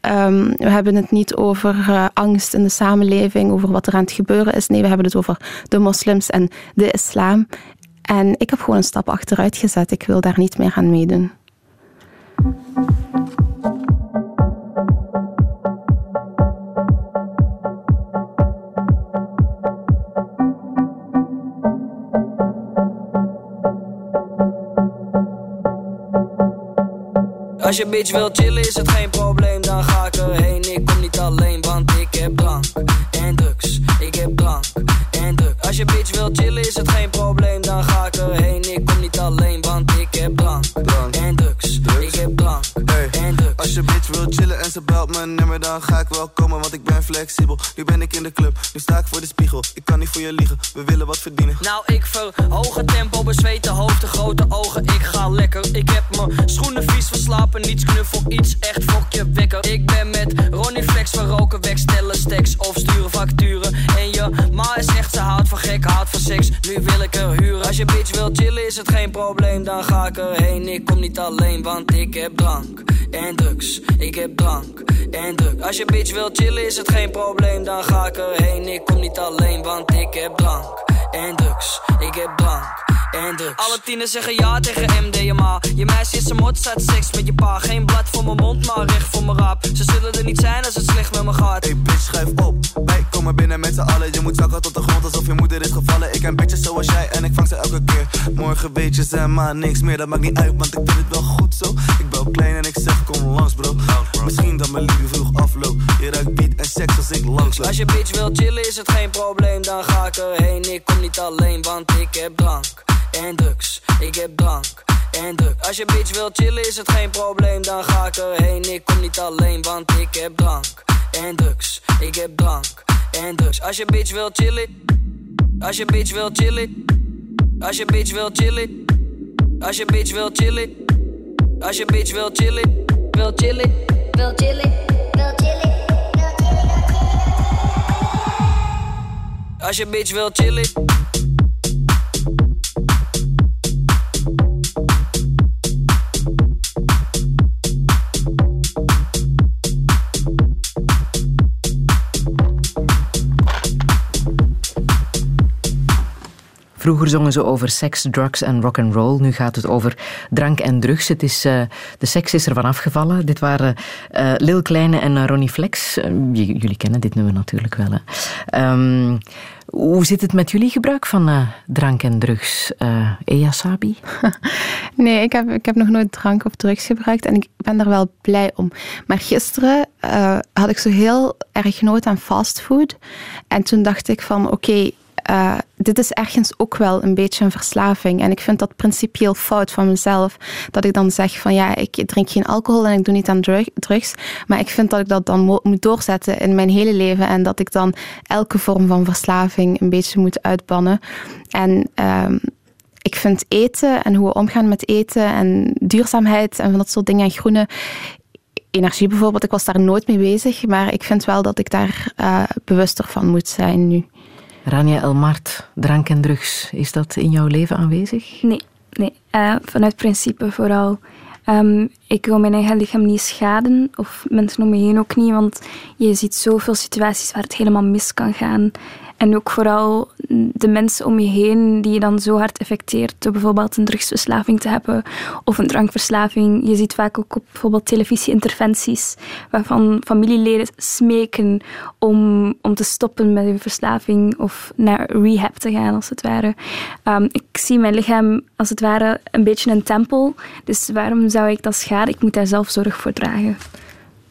Ehm, we hebben het niet over uh, angst in de samenleving, over wat er aan het gebeuren is. Nee, we hebben het over de moslims en de islam. En ik heb gewoon een stap achteruit gezet. Ik wil daar niet meer aan meedoen. Als je bitch wil chillen is het geen probleem, dan ga ik erheen. Ik kom niet alleen, want ik heb drank en drugs. Ik heb drank en drugs. Als je bitch wil chillen is het geen probleem, dan ga ik erheen. Ik Als je bitch wil chillen en ze belt mijn nummer, dan ga ik wel komen, want ik ben flexibel. Nu ben ik in de club, nu sta ik voor de spiegel. Ik kan niet voor je liegen, we willen wat verdienen. Nou, ik verhoog het tempo, bezweten hoofd, de grote ogen. Ik ga lekker. Ik heb mijn schoenen vies verslapen, niets knuffel, iets echt fokje wekker. Ik ben met Ronnie Flex, we roken weg, stellen stacks of sturen facturen. Ma is echt, ze houdt van gek, houdt van seks. Nu wil ik er huren. Als je bitch wil chillen, is het geen probleem, dan ga ik erheen. Ik kom niet alleen, want ik heb drank en drugs. Ik heb drank en drugs. Als je bitch wil chillen, is het geen probleem, dan ga ik erheen. Ik kom niet alleen, want ik heb drank en drugs. Ik heb drank en drugs. Alle tieners zeggen ja tegen MDMA. Je meisje is een mot, staat seks met je pa. Geen blad voor mijn mond, maar recht voor mijn rap. Ze zullen er niet zijn als het slecht met me gaat. Hey bitch, schuif op. Wij komen binnen met z'n allen. Je moet zakken tot de grond alsof je moeder is gevallen. Ik ken bitches zoals jij en ik vang ze elke keer. Morgen weet je ze maar niks meer. Dat maakt niet uit, want ik vind het wel goed zo. Ik bel klein en ik zeg kom langs bro. Misschien dat mijn liefde vroeg afloopt. Je ruikt beat en seks als ik langs Als je bitch wil chillen is het geen probleem, dan ga ik erheen. Ik kom niet alleen, want ik heb drank en drugs. Ik heb drank en drugs. Als je bitch wil chillen is het geen probleem, dan ga ik erheen. Ik kom niet alleen, want ik heb drank en drugs. Ik heb drank en drugs. Als je bitch wil chillen, als je bitch wil chillen, als je bitch wil chillen, als je bitch wil chillen, als je bitch wil chillen, wil chillen, wil chillen, wil chillen. Als je bitch wil chillen. Vroeger zongen ze over seks, drugs en rock and roll. Nu gaat het over drank en drugs. Het is, uh, de seks is er van afgevallen. Dit waren uh, Lil Kleine en Ronnie Flex. Uh, jullie kennen dit nummer natuurlijk wel. Hè? Um, hoe zit het met jullie gebruik van drank en drugs? Eya Sabi? nee, ik heb, ik heb nog nooit drank of drugs gebruikt en ik ben daar wel blij om. Maar gisteren had ik zo heel erg nood aan fastfood. En toen dacht ik van oké, uh, dit is ergens ook wel een beetje een verslaving. En ik vind dat principieel fout van mezelf. Dat ik dan zeg van ja, ik drink geen alcohol en ik doe niet aan drugs. Maar ik vind dat ik dat dan moet doorzetten in mijn hele leven. En dat ik dan elke vorm van verslaving een beetje moet uitbannen. En uh, ik vind eten en hoe we omgaan met eten en duurzaamheid en van dat soort dingen en groene energie bijvoorbeeld, ik was daar nooit mee bezig, maar ik vind wel dat ik daar uh, bewuster van moet zijn nu. Rania Elmart, drank en drugs, is dat in jouw leven aanwezig? Nee, nee. Uh, vanuit principe vooral. Um, ik wil mijn eigen lichaam niet schaden, of mensen om me heen ook niet, want je ziet zoveel situaties waar het helemaal mis kan gaan. En ook vooral de mensen om je heen die je dan zo hard effecteert door bijvoorbeeld een drugsverslaving te hebben of een drankverslaving. Je ziet vaak ook op bijvoorbeeld televisieinterventies waarvan familieleden smeken om, om te stoppen met hun verslaving of naar rehab te gaan als het ware. Um, ik zie mijn lichaam als het ware een beetje een tempel, dus waarom zou ik dat schaden? Ik moet daar zelf zorg voor dragen.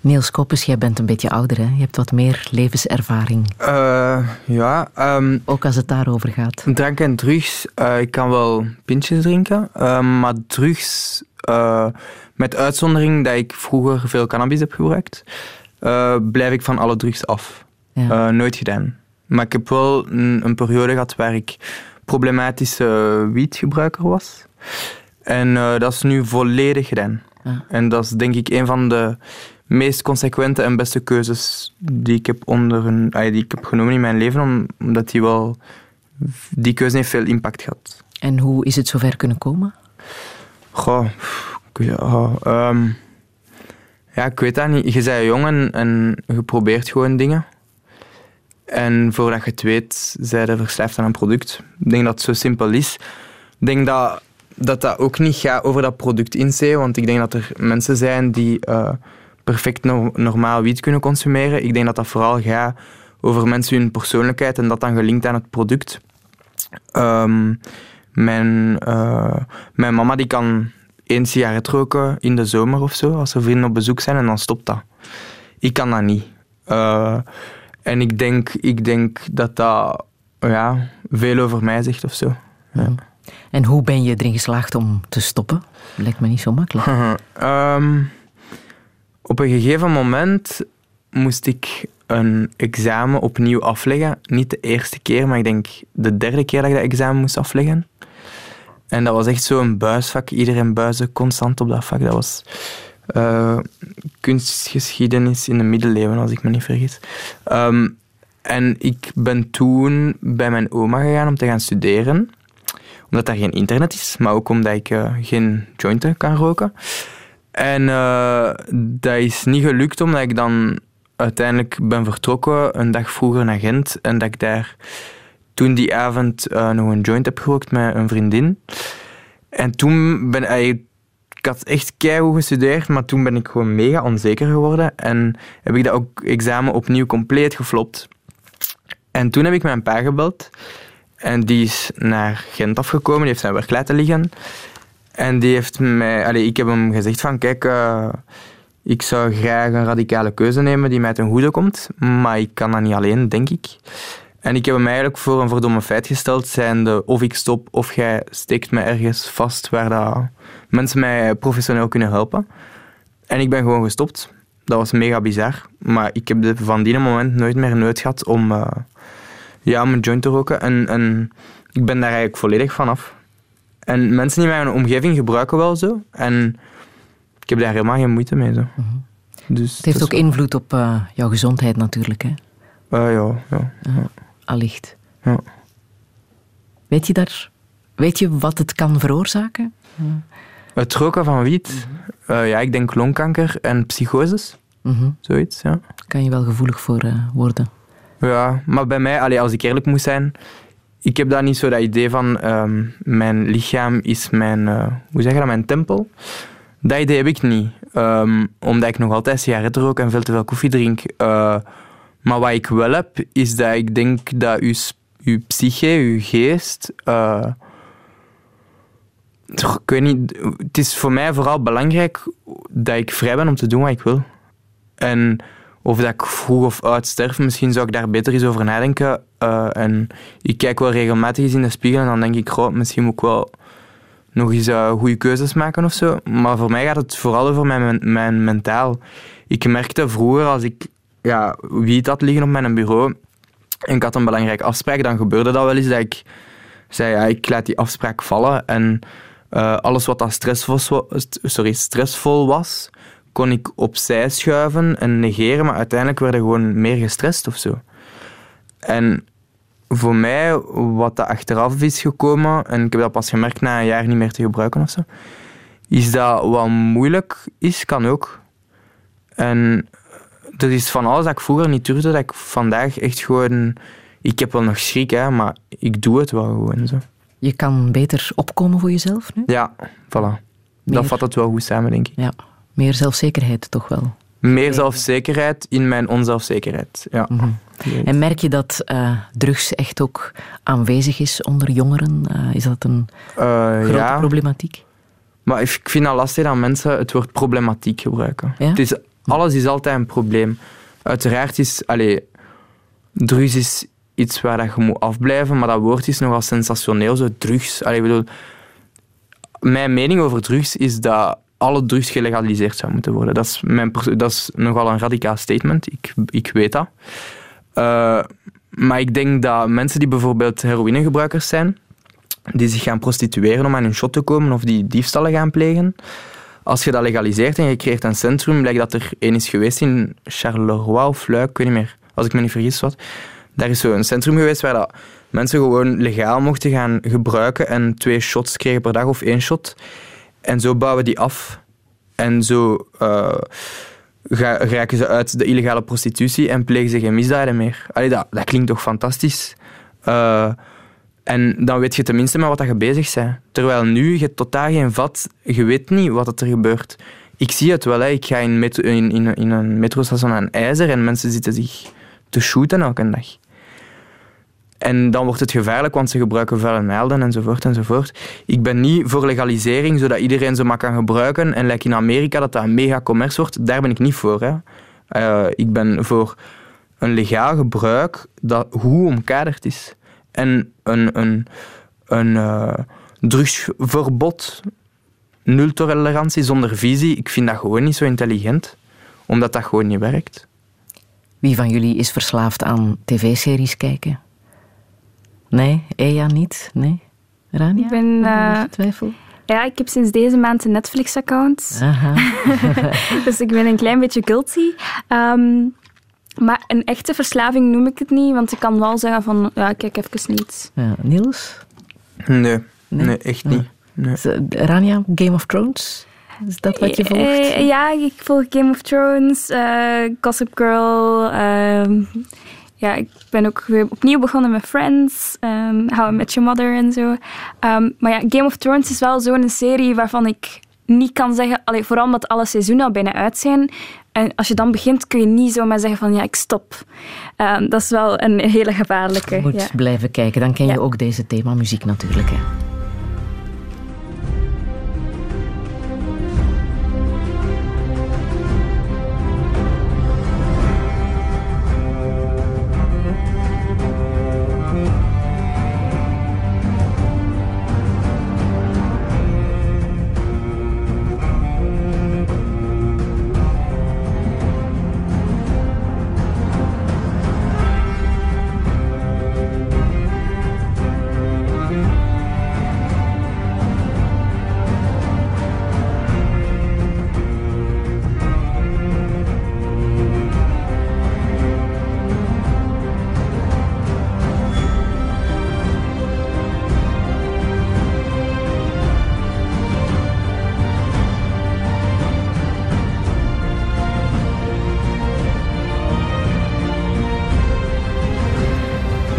Niels Koppes, jij bent een beetje ouder, hè? Je hebt wat meer levenservaring. Uh, ja. Um, Ook als het daarover gaat. Drank en drugs. Uh, ik kan wel pintjes drinken, uh, maar drugs, met uitzondering dat ik vroeger veel cannabis heb gebruikt, blijf ik van alle drugs af. Ja. nooit gedaan. Maar ik heb wel een, een, periode gehad waar ik problematische wietgebruiker was. En dat is nu volledig gedaan. Ja. En dat is denk ik een van de meest consequente en beste keuzes die ik heb, onder een, die ik heb genomen in mijn leven, om- omdat die wel... Die keuze heeft veel impact gehad. En hoe is het zover kunnen komen? Goh, ik- ja, ehm, ja, ik weet dat niet. Je bent jong en, en je probeert gewoon dingen. En voordat je het weet, zij je verslaafd aan een product. Ik denk dat het zo simpel is. Ik denk dat dat, dat ook niet gaat over dat product in want ik denk dat er mensen zijn die eh, perfect no- normaal wiet kunnen consumeren. Ik denk dat dat vooral gaat over mensen hun persoonlijkheid en dat dan gelinkt aan het product. Ehm, mijn, eh, mijn mama die kan één sigaret roken in de zomer of zo, als er vrienden op bezoek zijn, en dan stopt dat. Ik kan dat niet. Eh, en ik denk, ik denk dat dat ja, veel over mij zegt of zo. Ja. En hoe ben je erin geslaagd om te stoppen? Lijkt me niet zo makkelijk. Ehm, op een gegeven moment moest ik een examen opnieuw afleggen. Niet de eerste keer, maar ik denk de derde keer dat ik dat examen moest afleggen. En dat was echt zo'n buisvak. Iedereen buizen constant op dat vak. Dat was eh, kunstgeschiedenis in de middeleeuwen, als ik me niet vergis. Ehm, en ik ben toen bij mijn oma gegaan om te gaan studeren. Omdat daar geen internet is, maar ook omdat ik eh, geen jointen kan roken. En eh, dat is niet gelukt omdat ik dan uiteindelijk ben vertrokken een dag vroeger naar Gent. En dat ik daar toen die avond eh, nog een joint heb gerookt met een vriendin. En toen ben ik... Ik had echt keihard gestudeerd, maar toen ben ik gewoon mega onzeker geworden. En heb ik dat ook examen opnieuw compleet geflopt. En toen heb ik mijn pa gebeld. En die is naar Gent afgekomen, die heeft zijn werk laten liggen. En die heeft mij... Allee, ik heb hem gezegd van, kijk, eh, ik zou graag een radicale keuze nemen die mij ten goede komt, maar ik kan dat niet alleen, denk ik. En ik heb hem eigenlijk voor een verdomme feit gesteld, zijnde of ik stop of jij steekt me ergens vast waar dat mensen mij professioneel kunnen helpen. En ik ben gewoon gestopt. Dat was mega bizar. Maar ik heb van die moment nooit meer nood gehad om, eh, ja, een joint te roken. En, en ik ben daar eigenlijk volledig van af. En mensen in mijn omgeving gebruiken wel zo. En ik heb daar helemaal geen moeite mee. Zo. Dus Het heeft ook wel- invloed op eh, jouw gezondheid natuurlijk, hè? Eh, ja, ja. Allicht. Ja. Weet je daar... Weet je wat het kan veroorzaken? Het roken van wiet, eh, ja, ik denk longkanker en psychoses, Mhm. zoiets. Ja. Kan je wel gevoelig voor eh, worden. Ja, maar bij mij, allee, als ik eerlijk moet zijn, ik heb daar niet zo dat idee van ehm, mijn lichaam is mijn, eh, hoe zeg je dat, mijn tempel. Dat idee heb ik niet. Ehm, omdat ik nog altijd sigaretten rook en veel te veel koffie drink. Eh, maar wat ik wel heb, is dat ik denk dat uw, uw psyche, uw geest... toch, ik weet niet, het is voor mij vooral belangrijk dat ik vrij ben om te doen wat ik wil. En of dat ik vroeg of oud sterf, misschien zou ik daar beter eens over nadenken. Eh, en ik kijk wel regelmatig eens in de spiegel en dan denk ik, misschien moet ik wel nog eens eh, goede keuzes maken of zo. Maar voor mij gaat het vooral over mijn, mijn mentaal. Ik merkte vroeger als ik ja, wiet had liggen op mijn bureau en ik had een belangrijke afspraak, dan gebeurde dat wel eens dat ik zei, ja, ik laat die afspraak vallen en eh, alles wat dat stressvol, sorry, stressvol was, kon ik opzij schuiven en negeren, maar uiteindelijk werd ik gewoon meer gestrest of zo. En voor mij, wat dat achteraf is gekomen, en ik heb dat pas gemerkt na een jaar niet meer te gebruiken of zo, is dat wat moeilijk is, kan ook. En er is van alles dat ik vroeger niet durfde, dat ik vandaag echt gewoon... Ik heb wel nog schrik, hè, maar ik doe het wel gewoon zo. Je kan beter opkomen voor jezelf nu? Ja, voilà. Meer. Dat vat het wel goed samen, denk ik. Ja. Meer zelfzekerheid toch wel. Meer zelfzekerheid in mijn onzelfzekerheid. Ja. Mhm. En merk je dat eh, drugs echt ook aanwezig is onder jongeren? Eh, is dat een Eh, grote ja. problematiek? Maar ik vind het lastig dat mensen het woord problematiek gebruiken. Ja? Het is, alles is altijd een probleem. Uiteraard is... Allee, drugs is iets waar dat je moet afblijven, maar dat woord is nogal sensationeel, zo drugs. Allee, ik bedoel, mijn mening over drugs is dat alle drugs gelegaliseerd zou moeten worden. Dat is, mijn, dat is nogal een radicaal statement, ik, ik weet dat. Eh, maar ik denk dat mensen die bijvoorbeeld heroïnegebruikers zijn, die zich gaan prostitueren om aan hun shot te komen of die diefstallen gaan plegen, als je dat legaliseert en je creëert een centrum, blijkt dat er één is geweest in Charleroi of Luik, ik weet niet meer, als ik me niet vergis wat. Daar is zo een centrum geweest waar dat mensen gewoon legaal mochten gaan gebruiken en twee shots kregen per dag of één shot. En zo bouwen die af. En zo uh, raken ze uit de illegale prostitutie en plegen ze geen misdaden meer. Allee, dat, dat klinkt toch fantastisch? Uh, en dan weet je tenminste maar wat je bezig bent. Terwijl nu, je totaal geen vat, je weet niet wat er gebeurt. Ik zie het wel, ik ga in, in, in, in een metrostation aan IJzer en mensen zitten zich te shooten elke dag. En dan wordt het gevaarlijk, want ze gebruiken vuile naalden enzovoort enzovoort. Ik ben niet voor legalisering, zodat iedereen ze maar kan gebruiken. En lijkt in Amerika dat dat een mega wordt, daar ben ik niet voor. Hè. Uh, ik ben voor een legaal gebruik dat hoe omkaderd is. En een, een, een uh, drugsverbod, nul tolerantie zonder visie, ik vind dat gewoon niet zo intelligent, omdat dat gewoon niet werkt. Wie van jullie is verslaafd aan tv-series kijken? Nee, Eja niet? Nee? Rania? Ik ben... Uh, twijfel? Ja, ik heb sinds deze maand een Netflix-account. dus ik ben een klein beetje guilty. Um, maar een echte verslaving noem ik het niet, want ik kan wel zeggen van, ja, kijk even niet. Ja, Niels? Nee, nee, echt niet. Nee. Rania, Game of Thrones? Is dat wat je volgt? Uh, ja, ik volg Game of Thrones, uh, Gossip Girl. Uh, ja, ik ben ook weer opnieuw begonnen met Friends, um, How I Met Your Mother en zo. Um, maar ja, Game of Thrones is wel zo'n serie waarvan ik niet kan zeggen, allee, vooral omdat alle seizoenen al bijna uit zijn. En als je dan begint, kun je niet zomaar zeggen van ja, ik stop. Um, dat is wel een hele gevaarlijke. Je moet ja. blijven kijken. Dan ken je ja. ook deze thema muziek natuurlijk. Hè.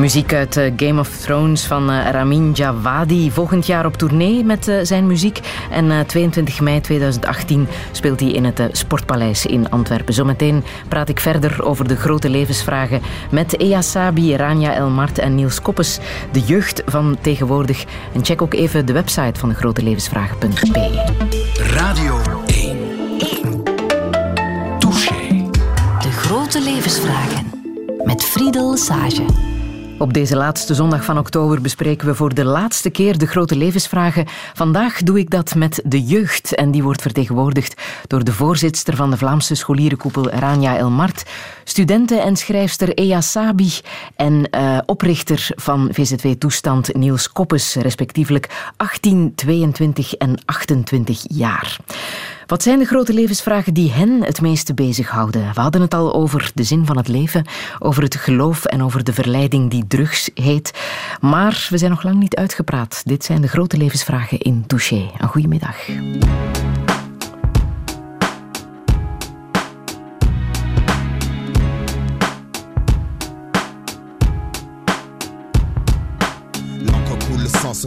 Muziek uit uh, Game of Thrones van uh, Ramin Djawadi. Volgend jaar op tournee met uh, zijn muziek. En 22 mei 2018 speelt hij in het Sportpaleis in Antwerpen. Zometeen praat ik verder over de grote levensvragen met Ea Sabi, Rania Elmart en Niels Koppes. De jeugd van tegenwoordig. En check ook even de website van de grotelevensvragen.be. Radio 1. 1. Touché. De grote levensvragen. Met Friedel Sage. Op deze laatste zondag van oktober bespreken we voor de laatste keer de grote levensvragen. Vandaag doe ik dat met de jeugd en die wordt vertegenwoordigd door de voorzitter van de Vlaamse scholierenkoepel Rania Elmart, studenten- en schrijfster Ea Sabi en uh, oprichter van VZW Toestand Niels Koppes, respectievelijk 18, 22 en 28 jaar. Wat zijn de grote levensvragen die hen het meeste bezighouden? We hadden het al over de zin van het leven, over het geloof en over de verleiding die drugs heet. Maar we zijn nog lang niet uitgepraat. Dit zijn de grote levensvragen in Touché. Een goedemiddag.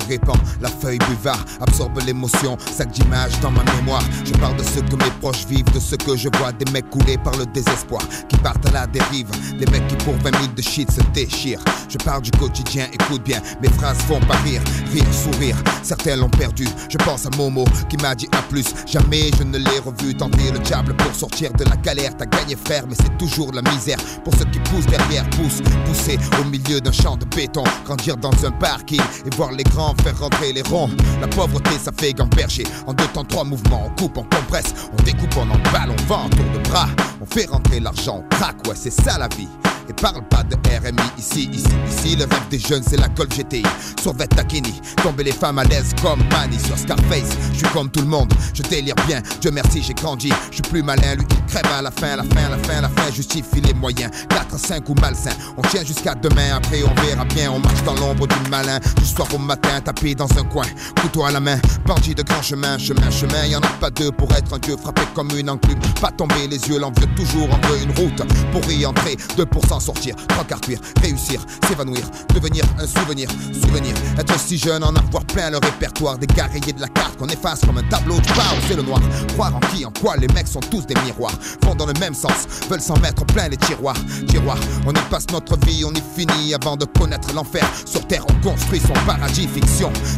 Répand, la feuille buvard absorbe l'émotion, sac d'images dans ma mémoire. Je parle de ce que mes proches vivent, de ce que je vois, des mecs coulés par le désespoir, qui partent à la dérive, des mecs qui pour 20 000 de shit se déchirent. Je parle du quotidien, écoute bien, mes phrases font pas rire, rire, sourire. Certains l'ont perdu, je pense à Momo qui m'a dit à plus. Jamais je ne l'ai revu. Tenter le diable pour sortir de la galère. T'as gagné frère, mais c'est toujours la misère. Pour ceux qui poussent derrière, poussent, pousser au milieu d'un champ de béton, grandir dans un parking et voir les grands faire rentrer les ronds. La pauvreté, ça fait gamberger. En deux temps, trois mouvements, on coupe, on compresse, on découpe, on emballe, on vend, tour de bras. On fait rentrer l'argent, on craque, ouais, c'est ça la vie. Et parle pas de RMI ici, ici, ici. Le rêve des jeunes, c'est la Golf GTI. Sur Takini, tomber les femmes à l'aise comme Manny sur Scarface. Je suis comme tout le monde, je délire bien. Dieu merci, j'ai grandi. Je suis plus malin, lui il crève à la fin, la fin, la fin, la fin. Justifie les moyens. 4, 5 ou malsain. On tient jusqu'à demain, après on verra bien. On marche dans l'ombre du malin. Du soir au matin, tapé dans un coin. Couteau à la main, bandit de grand chemin, chemin, chemin. Y en a pas deux pour être un dieu frappé comme une enclume. Pas tomber les yeux, l'envieux toujours en veut une route. Pour y entrer, 2% sortir, trois quarts cuire, réussir, s'évanouir, devenir un souvenir, souvenir. Être si jeune, en avoir plein le répertoire des de la carte qu'on efface comme un tableau de bord, c'est le noir. Croire en qui, en quoi, les mecs sont tous des miroirs. Vont dans le même sens, veulent s'en mettre plein les tiroirs. Tiroirs, on y passe notre vie, on y finit avant de connaître l'enfer. Sur terre, on construit son paradis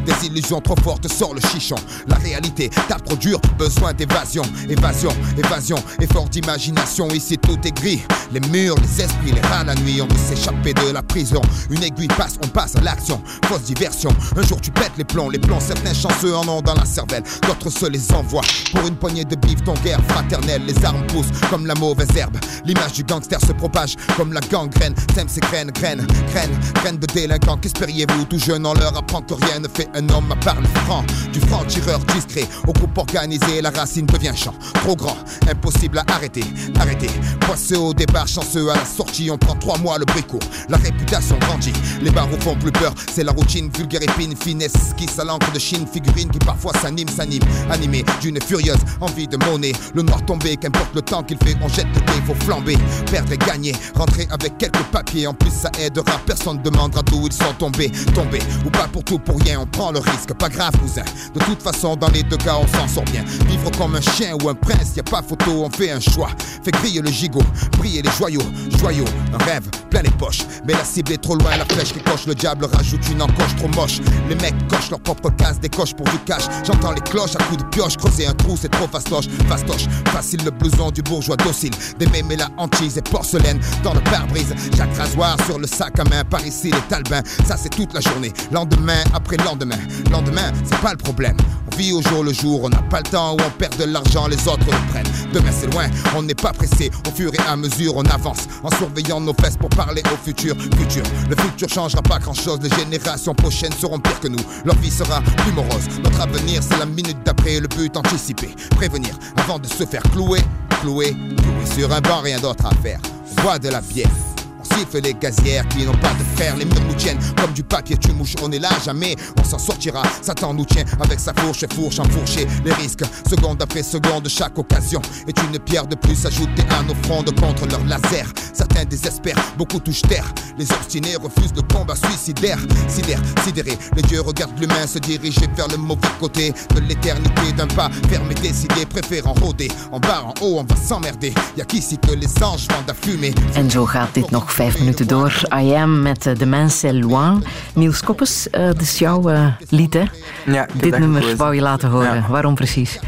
Des illusions trop fortes sort le chichon. La réalité tape trop dur, besoin d'évasion. Évasion, évasion, effort d'imagination. Ici tout est gris. Les murs, les esprits, les rats la nuit, on veut s'échapper de la prison. Une aiguille passe, on passe à l'action. Fausse diversion. Un jour tu pètes les plombs, les plombs, certains chanceux en ont dans la cervelle, d'autres se les envoient. Pour une poignée de bif, ton guerre fraternelle, les armes poussent comme la mauvaise herbe. L'image du gangster se propage comme la gangrène. Sème ses graines, graines, graines, graines de délinquants. Qu'espériez-vous? Tout jeune, on leur apprend que rien ne fait un homme à part le franc. Du franc tireur discret au groupe organisé, la racine devient champ. Trop grand, impossible à arrêter, arrêter. Poisseux au départ, chanceux à la sortie, on prend trois mois le bricot. La réputation grandit, les barreaux font plus peur. C'est la routine, vulgaire épine, finesse, qui à l'encre de Chine, figurine qui parfois s'anime, s'anime, animé d'une furieuse envie de monnaie. Le noir tombé, qu'importe le temps qu'il fait, on jette le dé, faut flamber, perdre et gagner, rentrer avec quelques papiers. En plus, ça aidera, personne demandera d'où ils sont tombés, tombés ou pas pour tout pour rien. On prend le risque, pas grave, cousin. De toute façon, dans les deux cas, on s'en sort bien. Vivre comme un chien ou un prince, y a pas photo, on fait un choix. Fait griller le gigot, briller les joyaux, joyaux, un rêve plein les poches. Mais la cible est trop loin, la flèche qui coche, le diable rajoute une encoche trop moche. Les mecs cochent leur propre case, décochent pour du cash. J'entends les cloches à coups de pioche, creuser un trou, c'est trop fastoche, fastoche. Facile le blouson du bourgeois docile, des mémés la hantise et porcelaine dans le pare-brise. Jacques Rasoir sur le sac à main, par ici les talbins. Ça c'est toute la journée, lendemain après lendemain. Lendemain, c'est pas le problème. On vit au jour le jour, on n'a pas le temps où on perd de l'argent, les autres le prennent. Demain c'est loin, on n'est pas pressé. Au fur et à mesure, on avance en surveillant nos fesses pour parler au futur. Futur, le futur changera pas grand chose. Les générations prochaines seront pires que nous. Leur vie sera plus morose. Notre avenir, c'est la minute d'après. Le but anticipé, prévenir avant de se faire clouer, clouer, clouer sur un banc, rien d'autre à faire. Bois de la bière siffle les gazières qui n'ont pas de fer. Les murs nous tiennent comme du papier, tu mouches, on est là jamais. On s'en sortira, Satan nous tient avec sa fourche et fourche enfourchée. Les risques, seconde après seconde, chaque occasion est une pierre de plus ajoutée à nos frondes contre leur laser. Certains désespèrent, beaucoup touchent terre. Les obstinés refusent le combat suicidaire. Sidère, sidéré, les dieux regardent l'humain se diriger vers le mauvais côté de l'éternité d'un pas fermé, décidé, préférant rôder. En bas, en haut, on va s'emmerder. Y'a qu'ici que les anges vendent à fumer. En vijf minuten door. I Am met uh, De Main Loin. Niels Koppes, uh, dat is jouw uh, lied, hè? Ja, Dit nummer wou je laten horen. Ja. Waarom precies?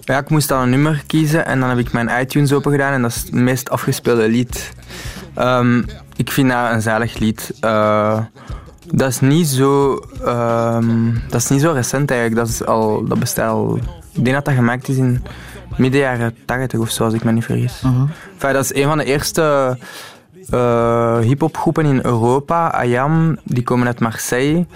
Ja, ik moest dan een nummer kiezen en dan heb ik mijn iTunes open gedaan en dat is het meest afgespeelde lied. Um, ik vind dat een zalig lied. Dat is niet zo, um, dat is niet zo recent eigenlijk. Dat, is al, dat bestaat al. Ik denk dat dat gemaakt is in midden jaren 80 of zo, als ik me niet vergis. Uh -huh. enfin, dat is een van de eerste uh, hip-hopgroepen in Europa. Ayam, die komen uit Marseille.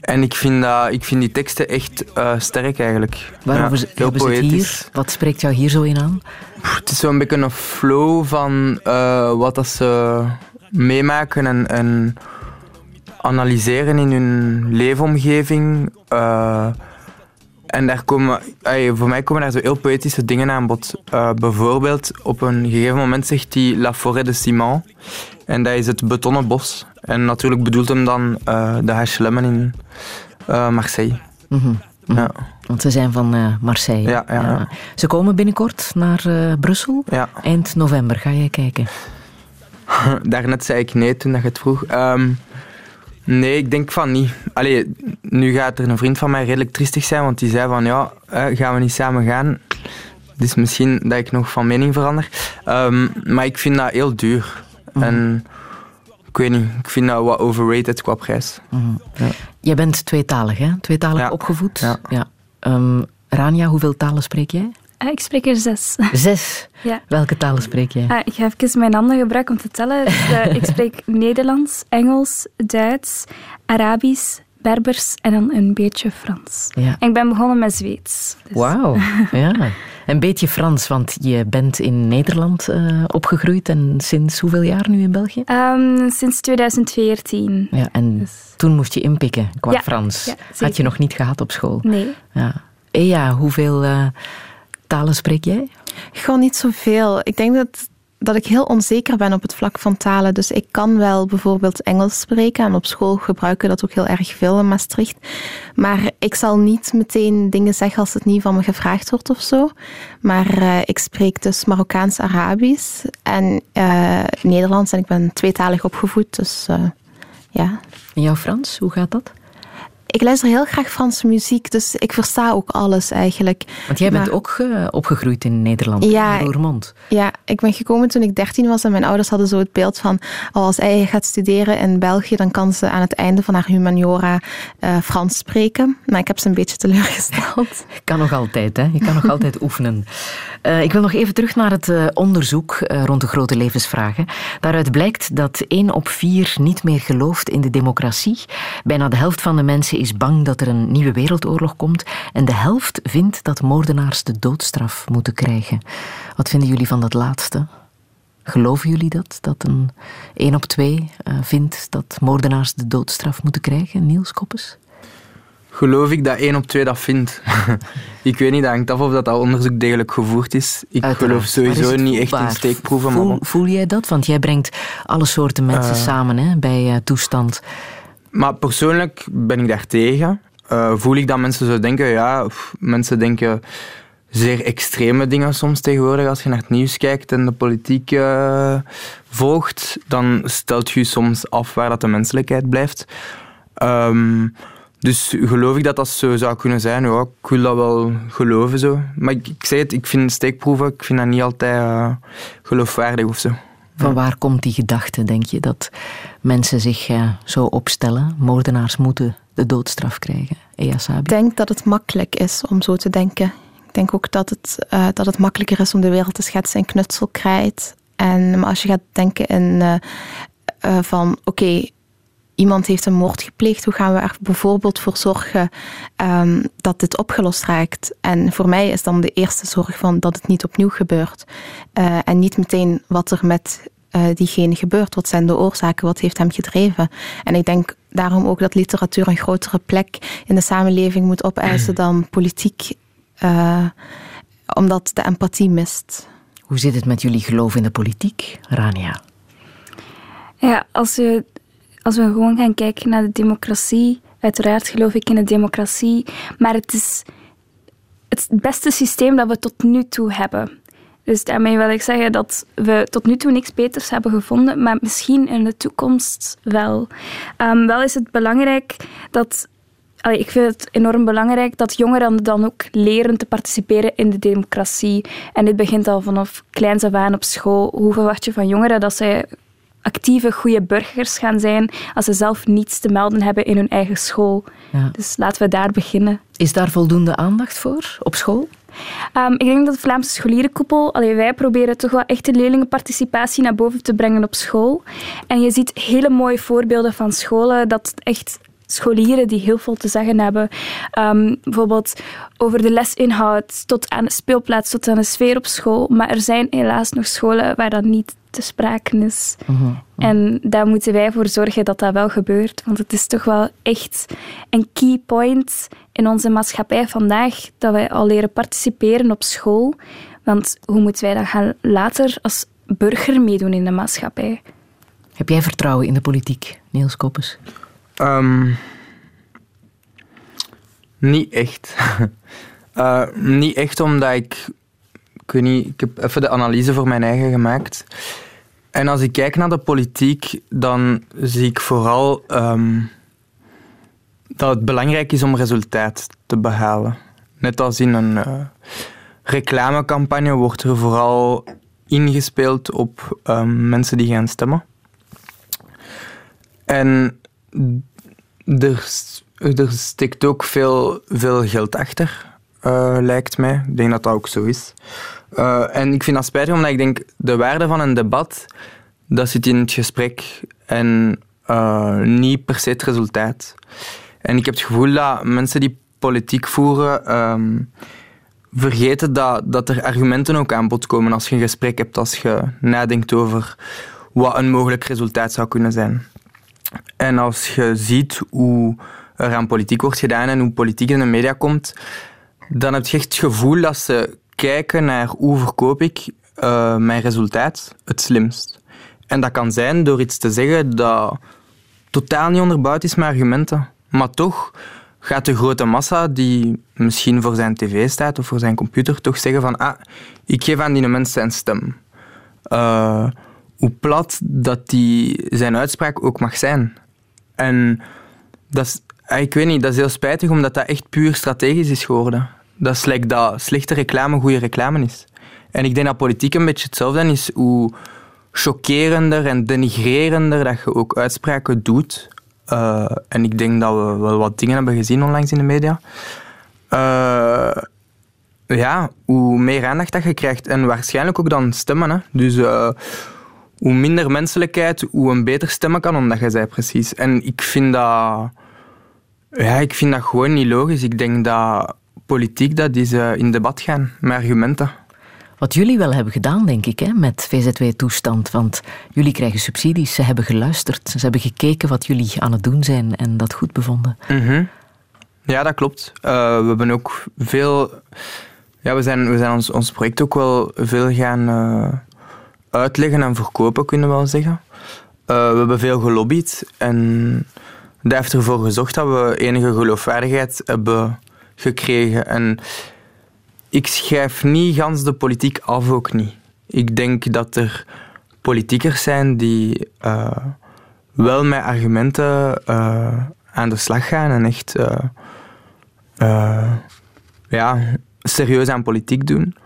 En ik vind, dat, ik vind die teksten echt uh, sterk eigenlijk. Waarom ja, heel poëtisch. hier? Wat spreekt jou hier zo in aan? Het is zo'n beetje een flow van uh, wat dat ze meemaken en, en, analyseren in hun leefomgeving. Uh, en daar komen, voor mij komen daar zo heel poëtische dingen aan bod. Uh, bijvoorbeeld, op een gegeven moment zegt hij La forêt de ciment. En dat is het betonnen bos. En natuurlijk bedoelt hem dan uh, de HLM'en in uh, Marseille. Mm -hmm. Ja. Want ze zijn van Marseille. Ja, ja, Ze komen binnenkort naar Brussel. Ja. Eind november. Ga jij kijken? Daarnet zei ik nee toen dat je het vroeg. Um, Nee, ik denk van niet. Allee, nu gaat er een vriend van mij redelijk tristig zijn, want die zei van ja, gaan we niet samen gaan. Dus misschien dat ik nog van mening verander. Um, maar ik vind dat heel duur. Mm. En ik weet niet, ik vind dat wat overrated qua prijs. Mm. Ja. Jij bent tweetalig, hè? Tweetalig ja. opgevoed. Ja. ja. Um, Rania, hoeveel talen spreek jij? Ah, ik spreek er zes. Zes? Ja. Welke talen spreek jij? Ah, ik ga even mijn handen gebruiken om te tellen. Dus, eh, ik spreek Nederlands, Engels, Duits, Arabisch, Berbers en dan een beetje Frans. Ja. En ik ben begonnen met Zweeds. Dus- Wauw, ja. Een beetje Frans, want je bent in Nederland eh, opgegroeid en sinds hoeveel jaar nu in België? Ehm, sinds 2014. Ja, en toen moest je inpikken qua Dus- Ja, Frans. ja, Had je nog niet gehad op school? Nee. Ja. Ea, hoeveel eh, talen spreek jij? Gewoon niet zoveel. Ik denk dat, dat ik heel onzeker ben op het vlak van talen. Dus ik kan wel bijvoorbeeld Engels spreken. En op school gebruiken we dat ook heel erg veel in Maastricht. Maar ik zal niet meteen dingen zeggen als het niet van me gevraagd wordt of zo. Maar eh, ik spreek dus Marokkaans-Arabisch en eh, Nederlands. En ik ben tweetalig opgevoed. Dus eh, ja. En jouw Frans, hoe gaat dat? Ik luister heel graag Franse muziek, dus ik versta ook alles eigenlijk. Want jij bent Maar- ook eh, opgegroeid in Nederland, Ja, in Roermond. Ja, ik ben gekomen toen ik 13 was en mijn ouders hadden zo het beeld van oh, als hij gaat studeren in België, dan kan ze aan het einde van haar humaniora eh, Frans spreken. Maar ik heb ze een beetje teleurgesteld. Kan nog altijd, hè? Je kan nog altijd oefenen. Eh, ik wil nog even terug naar het onderzoek rond de grote levensvragen. Daaruit blijkt dat één op vier niet meer gelooft in de democratie. Bijna de helft van de mensen is bang dat er een nieuwe wereldoorlog komt. En de helft vindt dat moordenaars de doodstraf moeten krijgen. Wat vinden jullie van dat laatste? Geloven jullie dat? Dat een één op twee eh, vindt dat moordenaars de doodstraf moeten krijgen? Niels Koppes? Geloof ik dat één op twee dat vindt? ik weet niet, dat hangt af of dat, dat onderzoek degelijk gevoerd is. Ik Uiteraard. geloof sowieso niet echt in steekproeven. Voel, maar voel jij dat? Want jij brengt alle soorten mensen Eh. samen hè, bij eh, toestand. Maar persoonlijk ben ik daar tegen. Eh, voel ik dat mensen zo denken? Ja, mensen denken zeer extreme dingen soms tegenwoordig. Als je naar het nieuws kijkt en de politiek eh, volgt, dan stelt je soms af waar dat de menselijkheid blijft. Ehm, dus geloof ik dat dat zo zou kunnen zijn? Ja, ik wil dat wel geloven zo. Maar ik, het, ik vind steekproeven ik vind dat niet altijd eh, geloofwaardig of zo. Van waar komt die gedachte, denk je, dat mensen zich eh, zo opstellen? Moordenaars moeten de doodstraf krijgen. Ik denk dat het makkelijk is om zo te denken. Ik denk ook dat het, eh, dat het makkelijker is om de wereld te schetsen in knutselkrijt. En maar als je gaat denken in eh, van oké, iemand heeft een moord gepleegd, hoe gaan we er bijvoorbeeld voor zorgen ehm, dat dit opgelost raakt? En voor mij is dan de eerste zorg van dat het niet opnieuw gebeurt. En niet meteen wat er met eh, diegene gebeurt. Wat zijn de oorzaken? Wat heeft hem gedreven? En ik denk daarom ook dat literatuur een grotere plek in de samenleving moet opeisen dan politiek. eh, omdat de empathie mist. Hoe zit het met jullie geloof in de politiek, Rania? Ja, als we, als we gewoon gaan kijken naar de democratie, uiteraard geloof ik in de democratie, maar het is het beste systeem dat we tot nu toe hebben. Dus daarmee wil ik zeggen dat we tot nu toe niks beters hebben gevonden, maar misschien in de toekomst wel. Ehm, wel is het belangrijk dat. allee, ik vind het enorm belangrijk dat jongeren dan ook leren te participeren in de democratie. En dit begint al vanaf kleins af aan op school. Hoe verwacht je van jongeren dat zij actieve, goede burgers gaan zijn als ze zelf niets te melden hebben in hun eigen school? Ja. Dus laten we daar beginnen. Is daar voldoende aandacht voor op school? Um, ik denk dat de Vlaamse scholierenkoepel, allee, wij proberen toch wel echt de leerlingenparticipatie naar boven te brengen op school. En je ziet hele mooie voorbeelden van scholen dat echt scholieren die heel veel te zeggen hebben. Um, bijvoorbeeld over de lesinhoud tot aan de speelplaats, tot aan de sfeer op school. Maar er zijn helaas nog scholen waar dat niet te sprake is. En daar moeten wij voor zorgen dat dat wel gebeurt. Want het is toch wel echt een key point in onze maatschappij vandaag dat wij al leren participeren op school. Want hoe moeten wij dan gaan later als burger meedoen in de maatschappij? Heb jij vertrouwen in de politiek, Niels Koppes? Ehm, niet echt. Eh, niet echt omdat ik... Ik weet niet, ik heb even de analyse voor mijn eigen gemaakt. En als ik kijk naar de politiek, dan zie ik vooral ehm, dat het belangrijk is om resultaat te behalen. Net als in een eh, reclamecampagne wordt er vooral ingespeeld op ehm, mensen die gaan stemmen. En er, er steekt ook veel, veel geld achter. Uh, lijkt mij. Ik denk dat dat ook zo is. Uh, en ik vind dat spijtig, omdat ik denk, de waarde van een debat, dat zit in het gesprek en uh, niet per se het resultaat. En ik heb het gevoel dat mensen die politiek voeren, um, vergeten dat, dat er argumenten ook aan bod komen als je een gesprek hebt, als je nadenkt over wat een mogelijk resultaat zou kunnen zijn. En als je ziet hoe er aan politiek wordt gedaan en hoe politiek in de media komt, dan heb je echt het gevoel dat ze kijken naar hoe verkoop ik uh, mijn resultaat het slimst. En dat kan zijn door iets te zeggen dat totaal niet onderbouwd is met argumenten. Maar toch gaat de grote massa die misschien voor zijn tv staat of voor zijn computer toch zeggen van ah, ik geef aan die mensen zijn stem. Uh, hoe plat dat die zijn uitspraak ook mag zijn. En dat is, ah, ik weet niet, dat is heel spijtig omdat dat echt puur strategisch is geworden. Dat is dat slechte reclame goede reclame is. En ik denk dat politiek een beetje hetzelfde is. Hoe chockerender en denigrerender dat je ook uitspraken doet. Uh, en ik denk dat we wel wat dingen hebben gezien onlangs in de media. Uh, ja, hoe meer aandacht dat je krijgt. En waarschijnlijk ook dan stemmen. Hè. Dus uh, hoe minder menselijkheid, hoe een beter stemmen kan, omdat je zei precies. En ik vind dat... Ja, ik vind dat gewoon niet logisch. Ik denk dat politiek dat is in debat gaan met argumenten. Wat jullie wel hebben gedaan, denk ik, hè, met VZW-toestand. Want jullie krijgen subsidies, ze hebben geluisterd, ze hebben gekeken wat jullie aan het doen zijn en dat goed bevonden. Mm -hmm. Ja, dat klopt. Uh, we hebben ook veel. Ja, we zijn, we zijn ons, ons project ook wel veel gaan uh, uitleggen en verkopen, kunnen we wel zeggen. Uh, we hebben veel gelobbyd en dat heeft ervoor gezorgd dat we enige geloofwaardigheid hebben gekregen. En ik schrijf niet gans de politiek af, ook niet. Ik denk dat er politiekers zijn die uh, wel met argumenten uh, aan de slag gaan en echt uh, ja, serieus aan politiek doen.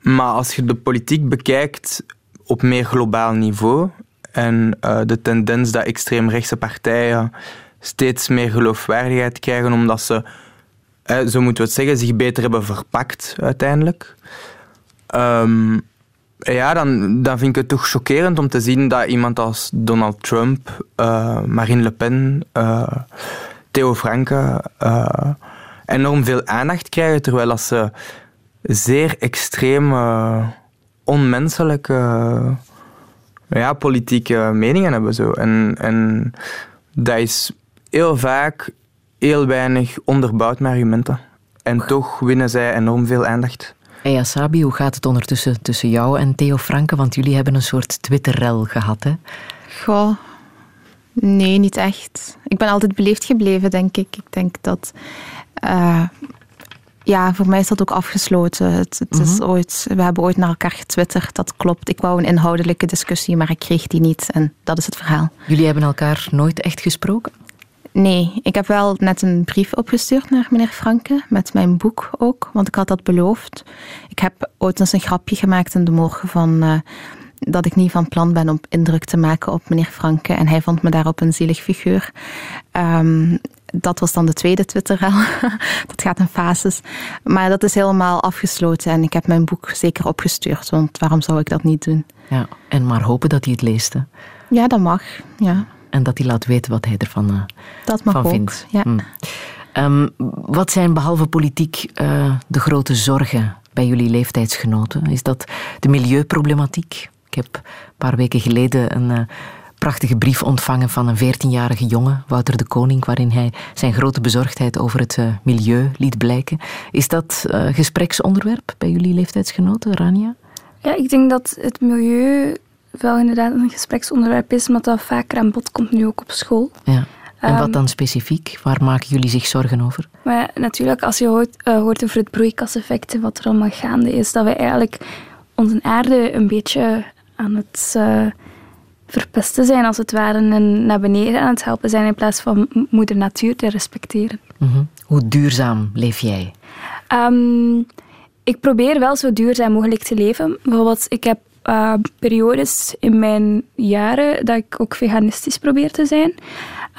Maar als je de politiek bekijkt op meer globaal niveau en de tendens dat extreemrechtse partijen steeds meer geloofwaardigheid krijgen omdat ze zo moeten we het zeggen, zich beter hebben verpakt uiteindelijk. Um, ja, dan, dan vind ik het toch chockerend om te zien dat iemand als Donald Trump, uh, Marine Le Pen, uh, Theo Franke enorm veel aandacht krijgen, terwijl als ze zeer extreme, onmenselijke ja, politieke meningen hebben. Zo. En, en dat is heel vaak heel weinig onderbouwd met argumenten. En toch winnen zij enorm veel aandacht. Hey Sabi, hoe gaat het ondertussen tussen jou en Theo Franke? Want jullie hebben een soort Twitterrel gehad, hè? Goh, nee, niet echt. Ik ben altijd beleefd gebleven, denk ik. Ik denk dat... Uh, ja, voor mij is dat ook afgesloten. Het, het is mhm. ooit, we hebben ooit naar elkaar getwitterd, dat klopt. Ik wou een inhoudelijke discussie, maar ik kreeg die niet. En dat is het verhaal. Jullie hebben elkaar nooit echt gesproken? Nee, ik heb wel net een brief opgestuurd naar meneer Franke, met mijn boek ook, want ik had dat beloofd. Ik heb ooit eens een grapje gemaakt in de morgen van... Uh, dat ik niet van plan ben om indruk te maken op meneer Franke. En hij vond me daarop een zielig figuur. Um, dat was dan de tweede Twitterrel. dat gaat in fases. Maar dat is helemaal afgesloten en ik heb mijn boek zeker opgestuurd, want waarom zou ik dat niet doen? Ja, en maar hopen dat hij het leest. Hè? Ja, dat mag. Ja en dat hij laat weten wat hij ervan uh, dat mag van ook, vindt. Ja. Mm. Um, wat zijn behalve politiek uh, de grote zorgen bij jullie leeftijdsgenoten? Is dat de milieuproblematiek? Ik heb een paar weken geleden een uh, prachtige brief ontvangen van een 14-jarige jongen, Wouter de Koning, waarin hij zijn grote bezorgdheid over het uh, milieu liet blijken. Is dat gespreksonderwerp bij jullie leeftijdsgenoten, Rania? Ja, ik denk dat het milieu wel inderdaad een gespreksonderwerp is, maar dat vaker aan bod komt nu ook op school. Ja. En wat ehm, dan specifiek? Waar maken jullie zich zorgen over? Maar natuurlijk, als je hoort, uh, hoort over het broeikaseffect wat er allemaal gaande is, dat we eigenlijk onze aarde een beetje aan het uh, verpesten zijn, als het ware, en naar beneden aan het helpen zijn in plaats van moeder natuur te respecteren. Mm -hmm. Hoe duurzaam leef jij? Um, ik probeer wel zo duurzaam mogelijk te leven. Bijvoorbeeld, ik heb uh, periodes in mijn jaren dat ik ook veganistisch probeer te zijn.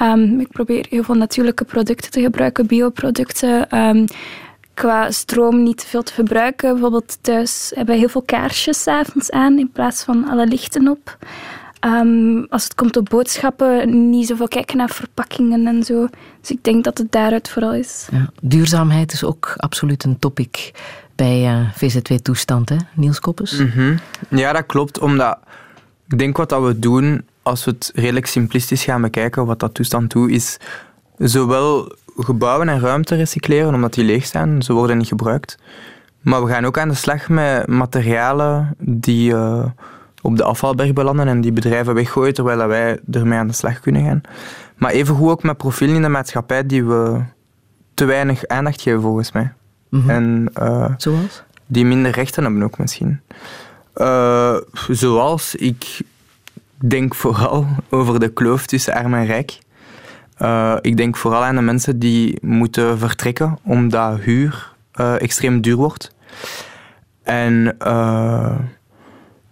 Um, ik probeer heel veel natuurlijke producten te gebruiken, bioproducten. Um, qua stroom niet te veel te verbruiken. Bijvoorbeeld thuis hebben we heel veel kaarsjes 's avonds aan in plaats van alle lichten op. Ehm, als het komt op boodschappen, niet zoveel kijken naar verpakkingen en zo. Dus ik denk dat het daaruit vooral is. Ja, duurzaamheid is ook absoluut een topic bij eh, VZW-toestand, hè, Niels Koppes? Mhm. Ja, dat klopt. Omdat ik denk wat dat we doen, als we het redelijk simplistisch gaan bekijken, wat dat toestand doet, is zowel gebouwen en ruimte recycleren, omdat die leeg zijn, ze worden niet gebruikt. Maar we gaan ook aan de slag met materialen die eh, op de afvalberg belanden en die bedrijven weggooien, terwijl wij ermee aan de slag kunnen gaan. Maar evengoed ook met profielen in de maatschappij die we te weinig aandacht geven, volgens mij. Mhm. En, eh, Zoals? die minder rechten hebben ook misschien. Eh, zoals, ik denk vooral over de kloof tussen arm en rijk. Eh, ik denk vooral aan de mensen die moeten vertrekken omdat huur extreem duur wordt. En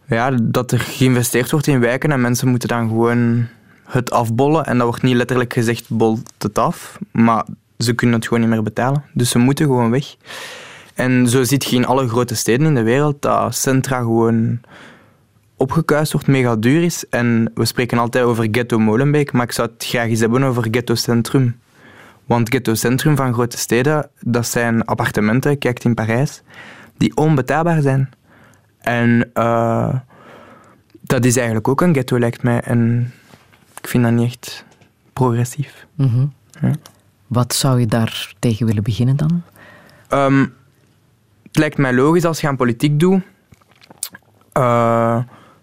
ja, dat er geïnvesteerd wordt in wijken en mensen moeten dan gewoon het afbollen. En dat wordt niet letterlijk gezegd, bolt het af. Maar ze kunnen het gewoon niet meer betalen. Dus ze moeten gewoon weg. En zo zit je in alle grote steden in de wereld dat centra gewoon opgekuist wordt, mega duur is. En we spreken altijd over ghetto Molenbeek, maar ik zou het graag eens hebben over ghetto centrum. Want ghetto centrum van grote steden, dat zijn appartementen, kijk in Parijs, die onbetaalbaar zijn. En eh, dat is eigenlijk ook een ghetto, lijkt mij. En ik vind dat niet echt progressief. Mhm. Ja. Wat zou je daar tegen willen beginnen dan? Ehm, het lijkt mij logisch als je aan politiek doet, eh,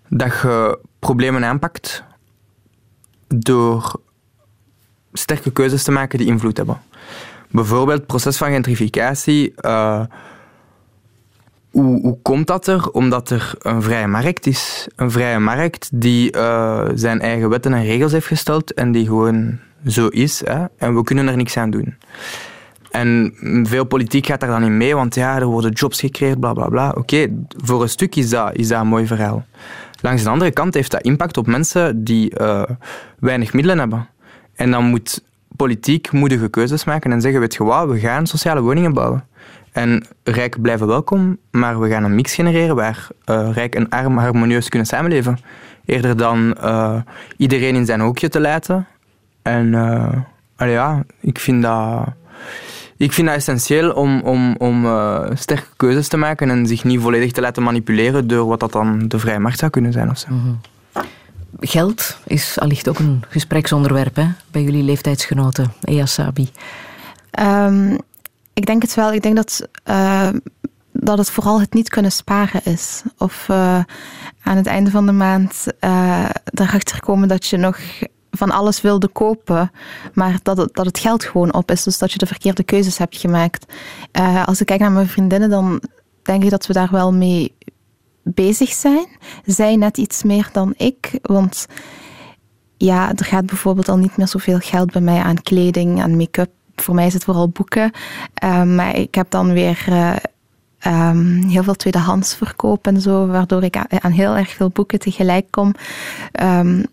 dat je problemen aanpakt door sterke keuzes te maken die invloed hebben. Bijvoorbeeld het proces van gentrificatie. eh, hoe, komt dat er? Omdat er een vrije markt is. Een vrije markt die eh, zijn eigen wetten en regels heeft gesteld en die gewoon zo is. Hè? En we kunnen er niks aan doen. En veel politiek gaat daar dan in mee, want ja, er worden jobs gecreëerd, bla bla bla. Oké, voor een stuk is dat, is dat een mooi verhaal. Langs de andere kant heeft dat impact op mensen die eh, weinig middelen hebben. En dan moet politiek moedige keuzes maken en zeggen, weet je wat, we gaan sociale woningen bouwen. En rijken blijven welkom, maar we gaan een mix genereren waar eh, rijk en arm harmonieus kunnen samenleven. Eerder dan eh, iedereen in zijn hoekje te laten. En eh, allee, ja, ik vind dat... Ik vind dat essentieel om, om, om eh, sterke keuzes te maken en zich niet volledig te laten manipuleren door wat dat dan de vrije markt zou kunnen zijn. Of zo. Geld is allicht ook een gespreksonderwerp hè, bij jullie leeftijdsgenoten, Ea Sabi. Ehm, ik denk het wel. Ik denk dat, eh, dat het vooral het niet kunnen sparen is. Of eh, aan het einde van de maand eh, erachter komen dat je nog van alles wilde kopen, maar dat het, dat het geld gewoon op is. Dus dat je de verkeerde keuzes hebt gemaakt. Eh, als ik kijk naar mijn vriendinnen, dan denk ik dat we daar wel mee bezig zijn. Zij net iets meer dan ik, want ja, er gaat bijvoorbeeld al niet meer zoveel geld bij mij aan kleding, aan make-up. Voor mij is het vooral boeken. Eh, maar ik heb dan weer eh, ehm, heel veel tweedehands verkoop en zo, waardoor ik aan, aan heel erg veel boeken tegelijk kom. Ehm,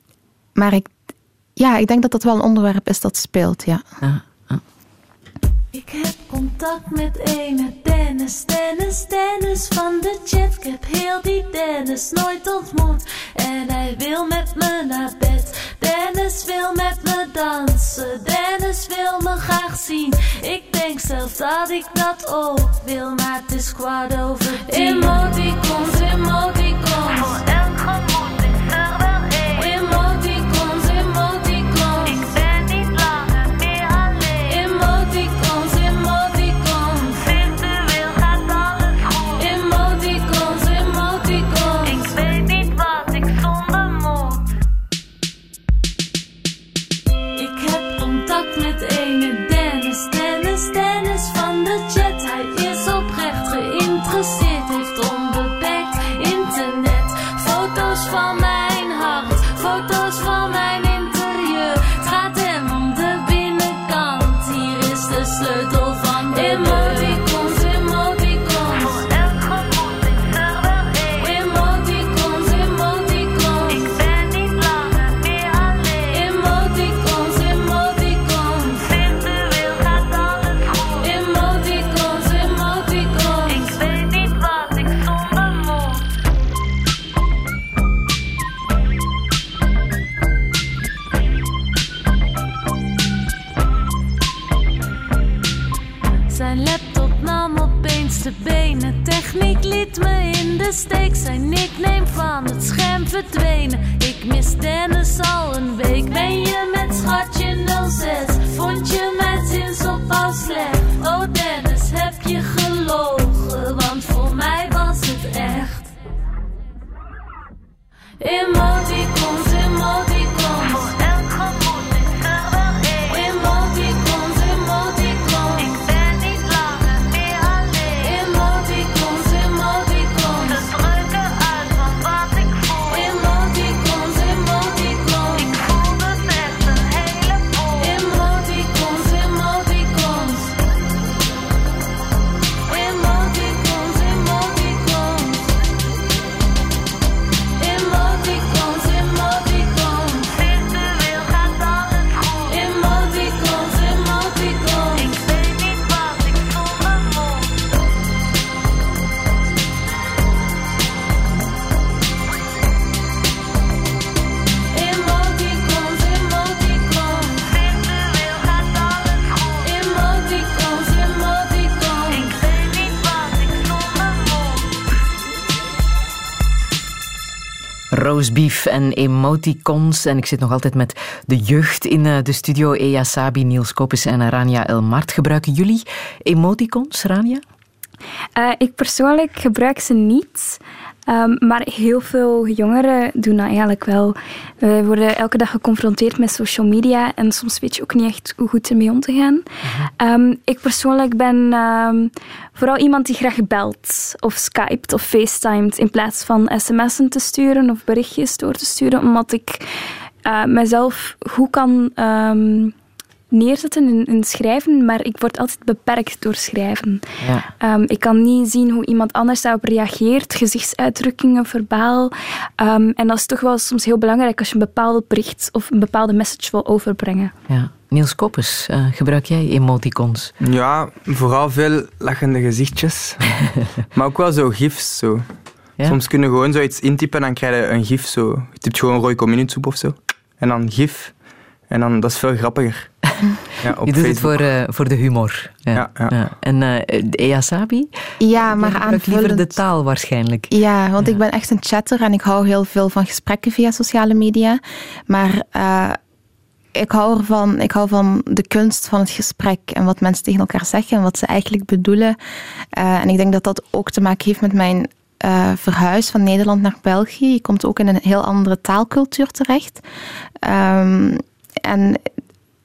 maar ik, ja, ik denk dat dat wel een onderwerp is dat speelt, ja. Ik heb contact met ene Dennis, Dennis, Dennis van de chat. Ik heb heel die Dennis nooit ontmoet. En hij wil met me naar bed. Dennis wil met me dansen. Dennis wil me graag zien. Ik denk zelf dat ik dat ook wil, maar het is kwart over tien. Emoticons, emoticons. Voor elk gemoed is er wel Ik mis Dennis Roastbeef en emoticons. En ik zit nog altijd met de jeugd in eh, de studio. Ea Sabi, Niels Koppes en Rania Elmart. Gebruiken jullie emoticons, Rania? Eh, ik persoonlijk gebruik ze niet. Ehm, maar heel veel jongeren doen dat eigenlijk wel. We worden elke dag geconfronteerd met social media en soms weet je ook niet echt hoe goed ermee om te gaan. Ehm, ik persoonlijk ben ehm, vooral iemand die graag belt of skypt of facetimet in plaats van sms'en te sturen of berichtjes door te sturen, omdat ik eh, mezelf goed kan ehm, neerzetten in, in schrijven, maar ik word altijd beperkt door schrijven. Ja. Ehm, ik kan niet zien hoe iemand anders daarop reageert, gezichtsuitdrukkingen, verbaal. Ehm, en dat is toch wel soms heel belangrijk als je een bepaald bericht of een bepaalde message wil overbrengen. ja. Niels Koppes, eh, gebruik jij emoticons? Ja, vooral veel lachende gezichtjes. maar ook wel zo gifs. Zo. Ja? Soms kun je gewoon zoiets intypen en dan krijg je een gif. Zo. Je typt gewoon Roy Community of zo. En dan gif. En dan, dat is veel grappiger. Ja, op Je doet het voor, eh, voor de humor. Ja. Ja, ja. En eh de Ea Sabi? Ja, maar gebruikt liever de taal waarschijnlijk. Ja, want ik ben echt een chatter en ik hou heel veel van gesprekken via sociale media. Maar eh, ik, hou ervan, ik hou van de kunst van het gesprek en wat mensen tegen elkaar zeggen en wat ze eigenlijk bedoelen. Eh, en ik denk dat dat ook te maken heeft met mijn eh, verhuis van Nederland naar België. Je komt ook in een heel andere taalcultuur terecht. Ehm, en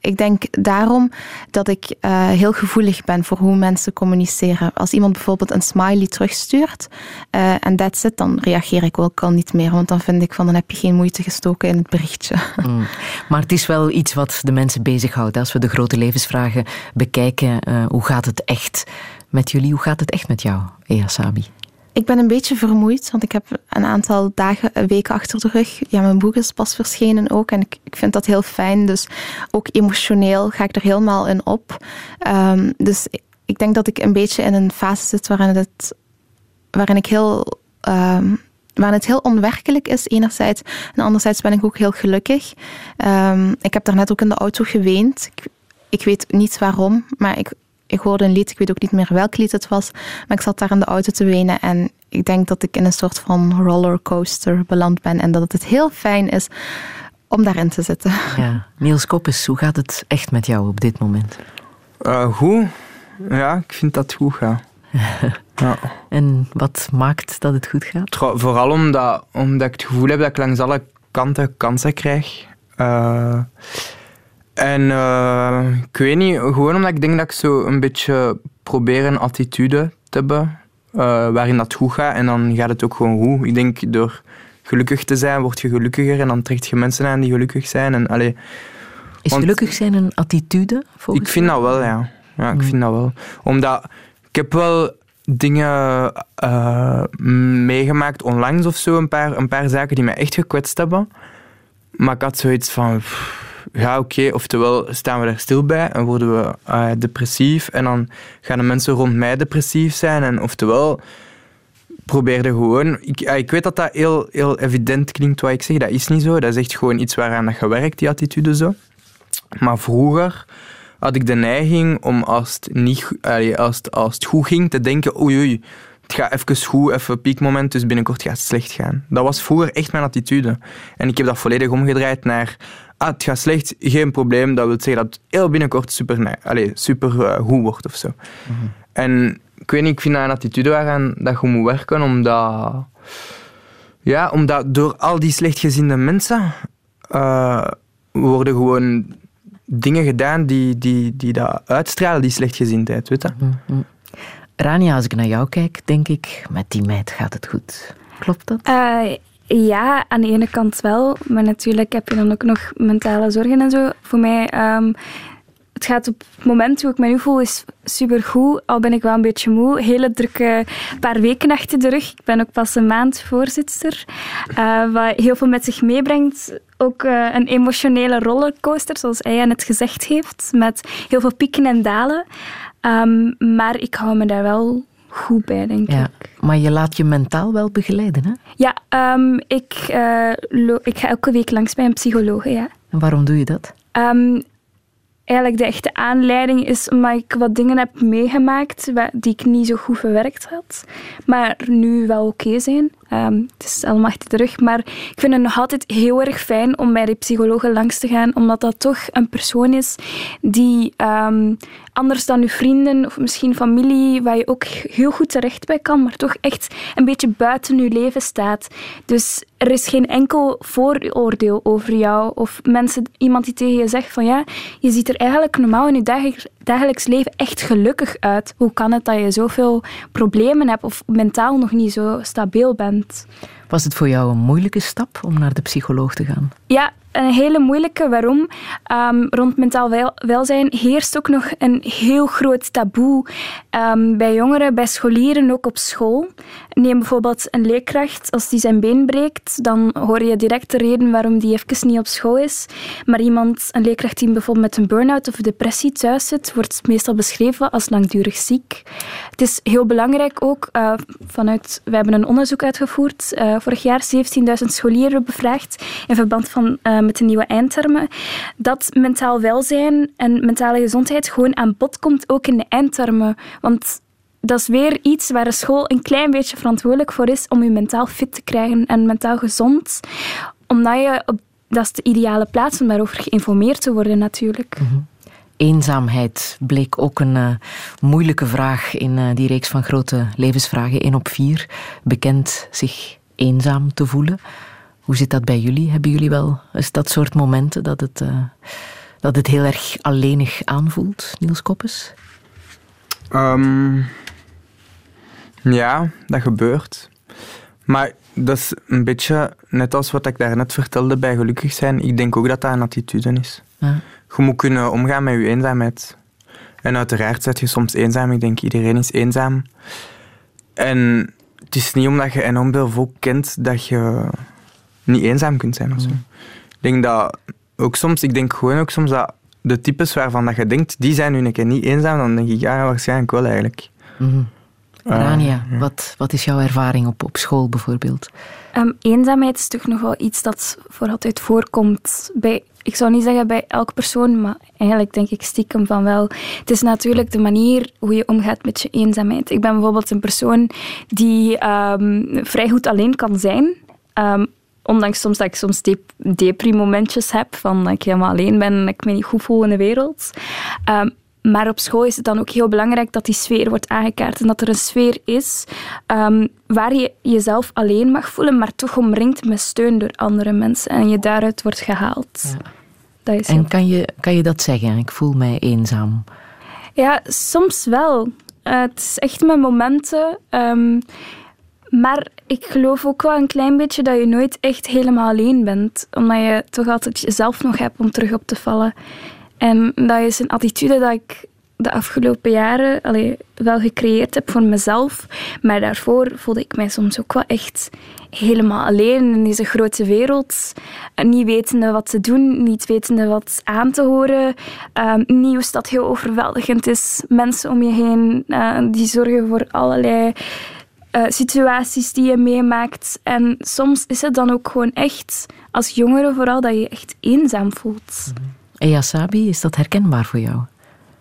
ik denk daarom dat ik eh, heel gevoelig ben voor hoe mensen communiceren. Als iemand bijvoorbeeld een smiley terugstuurt eh, en that's it, dan reageer ik ook al niet meer. Want dan vind ik van, dan heb je geen moeite gestoken in het berichtje. Mm. Maar het is wel iets wat de mensen bezighoudt. Als we de grote levensvragen bekijken, eh, hoe gaat het echt met jullie? Hoe gaat het echt met jou, Ea Sabi? Ik ben een beetje vermoeid, want ik heb een aantal dagen, eh, weken achter de rug. Ja, mijn boek is pas verschenen ook en ik, ik vind dat heel fijn. Dus ook emotioneel ga ik er helemaal in op. Ehm, dus ik- denk dat ik een beetje in een fase zit waarin, het, waarin ik heel... ehm, waarin het heel onwerkelijk is, enerzijds. En anderzijds ben ik ook heel gelukkig. Ehm, ik heb daarnet ook in de auto geweend. Ik, ik weet niet waarom, maar ik, ik hoorde een lied. Ik weet ook niet meer welk lied het was. Maar ik zat daar in de auto te wenen. En ik denk dat ik in een soort van rollercoaster beland ben. En dat het heel fijn is om daarin te zitten. Ja. Niels Koppes, hoe gaat het echt met jou op dit moment? Eh, goed. Ja, ik vind dat het goed gaat. ja. En wat maakt dat het goed gaat? Vooral omdat, omdat ik het gevoel heb dat ik langs alle kanten kansen krijg. Eh, en eh, ik weet niet, gewoon omdat ik denk dat ik zo een beetje probeer een attitude te hebben eh, waarin dat goed gaat en dan gaat het ook gewoon goed. Ik denk door gelukkig te zijn, word je gelukkiger en dan trekt je mensen aan die gelukkig zijn. En, allee, Is Want- gelukkig zijn een attitude? Volgens ik vind dat wel, ja. Ja, ik vind dat wel. Omdat ik heb wel dingen eh, meegemaakt onlangs of zo, een paar, een paar zaken die mij echt gekwetst hebben. Maar ik had zoiets van, pff, ja oké, oftewel staan we er stil bij en worden we eh, depressief en dan gaan de mensen rond mij depressief zijn. En oftewel probeerde gewoon, ik, eh, ik weet dat dat heel, heel evident klinkt wat ik zeg, dat is niet zo. Dat is echt gewoon iets waaraan dat werkt, die attitude zo. Maar vroeger had ik de neiging om als het, niet, als als het goed ging te denken, oei oei, het gaat even goed, even piekmoment, dus binnenkort gaat het slecht gaan. Dat was vroeger echt mijn attitude. En ik heb dat volledig omgedraaid naar, ah, het gaat slecht, geen probleem. Dat wil zeggen dat het heel binnenkort super, ne- allee, super eh, goed wordt of zo. En ik weet niet, ik vind dat een attitude waaraan dat je moet werken, omdat... Ja, omdat door al die slechtgezinde mensen eh, worden gewoon dingen gedaan die, die, die dat uitstralen, die slechtgezindheid, weet je? Rania, als ik naar jou kijk, denk ik, met die meid gaat het goed. Klopt dat? Eh, ja, aan de ene kant wel. Maar natuurlijk heb je dan ook nog mentale zorgen en zo. Voor mij, ehm, het gaat op het moment hoe ik me nu voel, is supergoed. Al ben ik wel een beetje moe. Hele drukke paar weken achter de rug. Ik ben ook pas een maand voorzitter. eh, wat heel veel met zich meebrengt. Ook eh, een emotionele rollercoaster, zoals hij net gezegd heeft. Met heel veel pieken en dalen. Ehm, maar ik hou me daar wel goed bij, denk ik. Maar je laat je mentaal wel begeleiden, hè? Ja, ehm, ik, eh, ik ga elke week langs bij een psycholoog. Ja. En waarom doe je dat? Ehm, eigenlijk de echte aanleiding is omdat ik wat dingen heb meegemaakt die ik niet zo goed verwerkt had, maar nu wel oké zijn. Ehm, het is allemaal achter de rug, maar ik vind het nog altijd heel erg fijn om bij de psychologen langs te gaan, omdat dat toch een persoon is die ehm, anders dan uw vrienden of misschien familie, waar je ook heel goed terecht bij kan, maar toch echt een beetje buiten uw leven staat. Dus er is geen enkel vooroordeel over jou of mensen, iemand die tegen je zegt van ja, je ziet er eigenlijk normaal in je dagelijks, leven echt gelukkig uit. Hoe kan het dat je zoveel problemen hebt of mentaal nog niet zo stabiel bent? Was het voor jou een moeilijke stap om naar de psycholoog te gaan? Ja, een hele moeilijke. Waarom? Ehm, rond mentaal wel- welzijn heerst ook nog een heel groot taboe ehm, bij jongeren, bij scholieren, ook op school. Neem bijvoorbeeld een leerkracht, als die zijn been breekt, dan hoor je direct de reden waarom die even niet op school is. Maar iemand, een leerkracht die bijvoorbeeld met een burn-out of depressie thuis zit, wordt meestal beschreven als langdurig ziek. Het is heel belangrijk ook, eh, vanuit, we hebben een onderzoek uitgevoerd, eh, vorig jaar 17.000 scholieren bevraagd in verband van, eh, met de nieuwe eindtermen, dat mentaal welzijn en mentale gezondheid gewoon aan bod komt, ook in de eindtermen. Want dat is weer iets waar de school een klein beetje verantwoordelijk voor is om je mentaal fit te krijgen en mentaal gezond. Omdat je, dat is de ideale plaats om daarover geïnformeerd te worden natuurlijk. Eenzaamheid bleek ook een eh, moeilijke vraag in eh, die reeks van grote levensvragen. 1 op 4 bekend zich eenzaam te voelen. Hoe zit dat bij jullie? Hebben jullie wel eens dat soort momenten dat het, eh, dat het heel erg alleenig aanvoelt, Niels Koppes? Ehm, ja, dat gebeurt. Maar dat is een beetje net als wat ik daarnet vertelde bij gelukkig zijn. Ik denk ook dat dat een attitude is. Ja. Je moet kunnen omgaan met je eenzaamheid. En uiteraard zet je soms eenzaam. Ik denk iedereen is eenzaam. En het is niet omdat je enorm veel volk kent dat je niet eenzaam kunt zijn. Of zo. Ik denk dat ook soms, ik denk gewoon ook soms dat de types waarvan dat je denkt, die zijn nu een keer niet eenzaam, dan denk ik, ja, waarschijnlijk wel eigenlijk. Ah, Rania, wat, wat is jouw ervaring op, op school bijvoorbeeld? Ehm, eenzaamheid is toch nog wel iets dat voor altijd voorkomt bij, ik zou niet zeggen bij elke persoon, maar eigenlijk denk ik stiekem van wel. Het is natuurlijk de manier hoe je omgaat met je eenzaamheid. Ik ben bijvoorbeeld een persoon die ehm, vrij goed alleen kan zijn. Ehm, ondanks soms dat ik soms dep- depri-momentjes heb, van dat ik helemaal alleen ben en ik me niet goed voel in de wereld. Ehm, maar op school is het dan ook heel belangrijk dat die sfeer wordt aangekaart en dat er een sfeer is ehm, waar je jezelf alleen mag voelen, maar toch omringd met steun door andere mensen en je daaruit wordt gehaald. Dat is En kan je, kan je dat zeggen? Ik voel mij eenzaam. ja, soms wel. Eh, het is echt met momenten. ehm, maar ik geloof ook wel een klein beetje dat je nooit echt helemaal alleen bent. Omdat je toch altijd jezelf nog hebt om terug op te vallen. En dat is een attitude dat ik de afgelopen jaren wel gecreëerd heb voor mezelf. Maar daarvoor voelde ik mij soms ook wel echt helemaal alleen in deze grote wereld. Niet wetende wat te doen, niet wetende wat aan te horen. Ehm, nieuws dat heel overweldigend is. Mensen om je heen eh, die zorgen voor allerlei eh, situaties die je meemaakt. En soms is het dan ook gewoon echt, als jongere vooral, dat je je echt eenzaam voelt. Eya Sabi, is dat herkenbaar voor jou?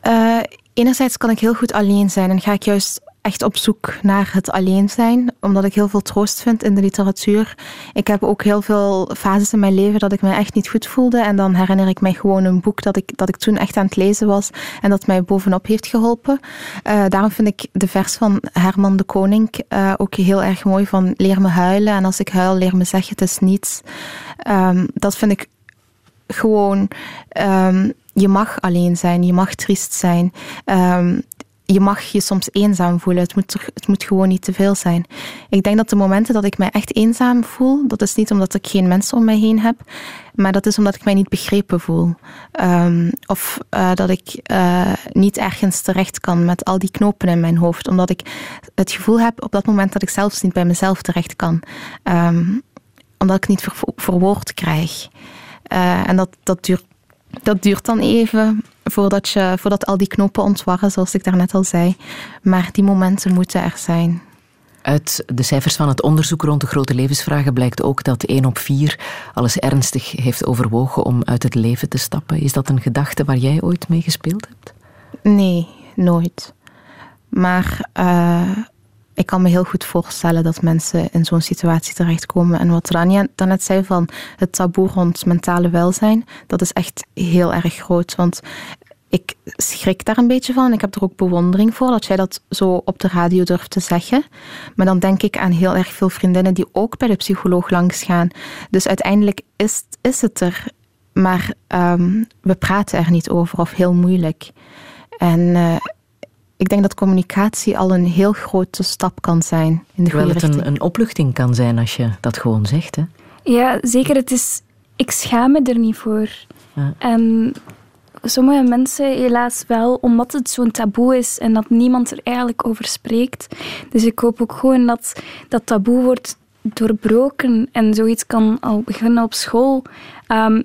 Eh, enerzijds kan ik heel goed alleen zijn en ga ik juist echt op zoek naar het alleen zijn, omdat ik heel veel troost vind in de literatuur. Ik heb ook heel veel fases in mijn leven dat ik me echt niet goed voelde. En dan herinner ik mij gewoon een boek dat ik, dat ik toen echt aan het lezen was en dat mij bovenop heeft geholpen. Uh, daarom vind ik de vers van Herman de Koning uh, ook heel erg mooi van leer me huilen. En als ik huil, leer me zeggen het is niets. Um, dat vind ik gewoon... Um, je mag alleen zijn, je mag triest zijn. Um, je mag je soms eenzaam voelen. Het moet, het moet gewoon niet te veel zijn. Ik denk dat de momenten dat ik mij echt eenzaam voel, dat is niet omdat ik geen mensen om mij heen heb, maar dat is omdat ik mij niet begrepen voel. Um, of uh, dat ik uh, niet ergens terecht kan met al die knopen in mijn hoofd. Omdat ik het gevoel heb op dat moment dat ik zelfs niet bij mezelf terecht kan. Omdat ik niet ver, krijg. Uh, en dat, dat duurt dat duurt dan even voordat, je, voordat al die knopen ontwarren, zoals ik daarnet al zei. Maar die momenten moeten er zijn. Uit de cijfers van het onderzoek rond de grote levensvragen blijkt ook dat 1 op 4 alles ernstig heeft overwogen om uit het leven te stappen. Is dat een gedachte waar jij ooit mee gespeeld hebt? Nee, nooit. Maar uh, ik kan me heel goed voorstellen dat mensen in zo'n situatie terechtkomen. En wat Rania daarnet zei van het taboe rond mentale welzijn, dat is echt heel erg groot. Want ik schrik daar een beetje van. Ik heb er ook bewondering voor dat jij dat zo op de radio durft te zeggen. Maar dan denk ik aan heel erg veel vriendinnen die ook bij de psycholoog langs gaan. Dus uiteindelijk is, is het er. Maar um, we praten er niet over of heel moeilijk. En uh, ik denk dat communicatie al een heel grote stap kan zijn in de Terwijl het een, een opluchting kan zijn als je dat gewoon zegt. Hè? Ja, zeker. Het is, ik schaam me er niet voor. Ja. En sommige mensen helaas wel, omdat het zo'n taboe is en dat niemand er eigenlijk over spreekt. Dus ik hoop ook gewoon dat dat taboe wordt doorbroken en zoiets kan al beginnen op school. Um,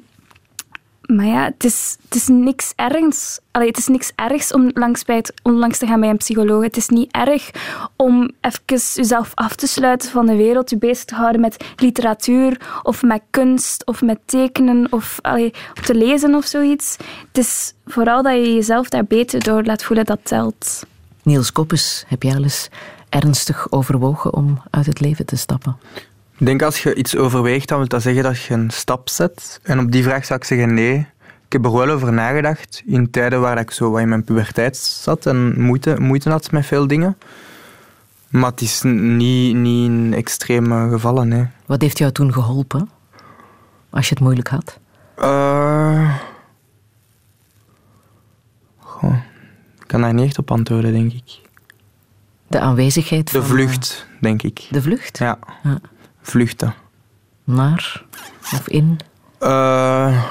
maar ja, het is, het is niks ergs. Allee, het is niks ergs om langs, te gaan bij een psycholoog. Het is niet erg om even jezelf af te sluiten van de wereld, je bezig te houden met literatuur of met kunst of met tekenen of allee, te lezen of zoiets. Het is vooral dat je jezelf daar beter door laat voelen dat telt. Niels Koppes, heb jij al eens ernstig overwogen om uit het leven te stappen? Ik denk als je iets overweegt, dan wil dat zeggen dat je een stap zet. En op die vraag zou ik zeggen nee. Ik heb er wel over nagedacht in tijden waar ik zo wat in mijn puberteit zat en moeite, moeite had met veel dingen. Maar het is niet, niet in extreme gevallen, nee. Wat heeft jou toen geholpen? Als je het moeilijk had? Uh... Goh, ik kan daar niet echt op antwoorden, denk ik. De aanwezigheid De van... vlucht, denk ik. De vlucht? Ja, Ja. Vluchten. Naar of in? Uh,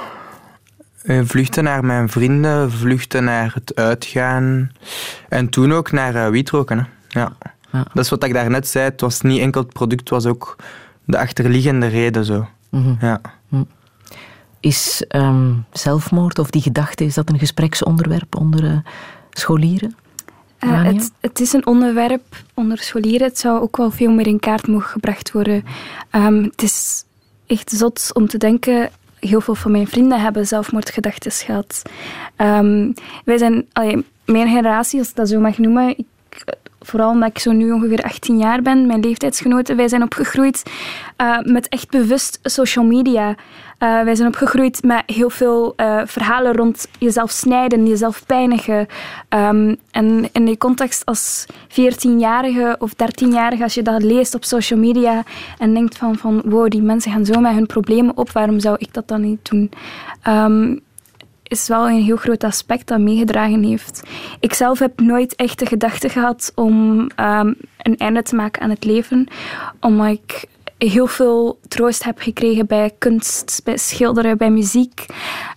eh, vluchten naar mijn vrienden, vluchten naar het uitgaan. En toen ook naar uh, wietroken. Hè. Ja. Ja. Dat is wat ik daarnet zei. Het was niet enkel het product, het was ook de achterliggende reden. Zo. Mhm. Ja. Is ehm, zelfmoord of die gedachte, is dat een gespreksonderwerp onder eh, scholieren? Uh, Rania? het, het is een onderwerp onder scholieren. Het zou ook wel veel meer in kaart mogen gebracht worden. Um, het is echt zot om te denken. Heel veel van mijn vrienden hebben zelfmoordgedachten gehad. Um, wij zijn, allee, mijn generatie, als ik dat zo mag noemen, ik, vooral omdat ik zo nu ongeveer 18 jaar ben, mijn leeftijdsgenoten, wij zijn opgegroeid uh, met echt bewust social media. Uh, wij zijn opgegroeid met heel veel uh, verhalen rond jezelf snijden, jezelf pijnigen. Um, en in die context als 14-jarige of 13-jarige, als je dat leest op social media en denkt van, van wow, die mensen gaan zo met hun problemen op, waarom zou ik dat dan niet doen? Um, is wel een heel groot aspect dat meegedragen heeft. Ik zelf heb nooit echt de gedachte gehad om um, een einde te maken aan het leven, omdat ik heel veel troost heb gekregen bij kunst, bij schilderen, bij muziek,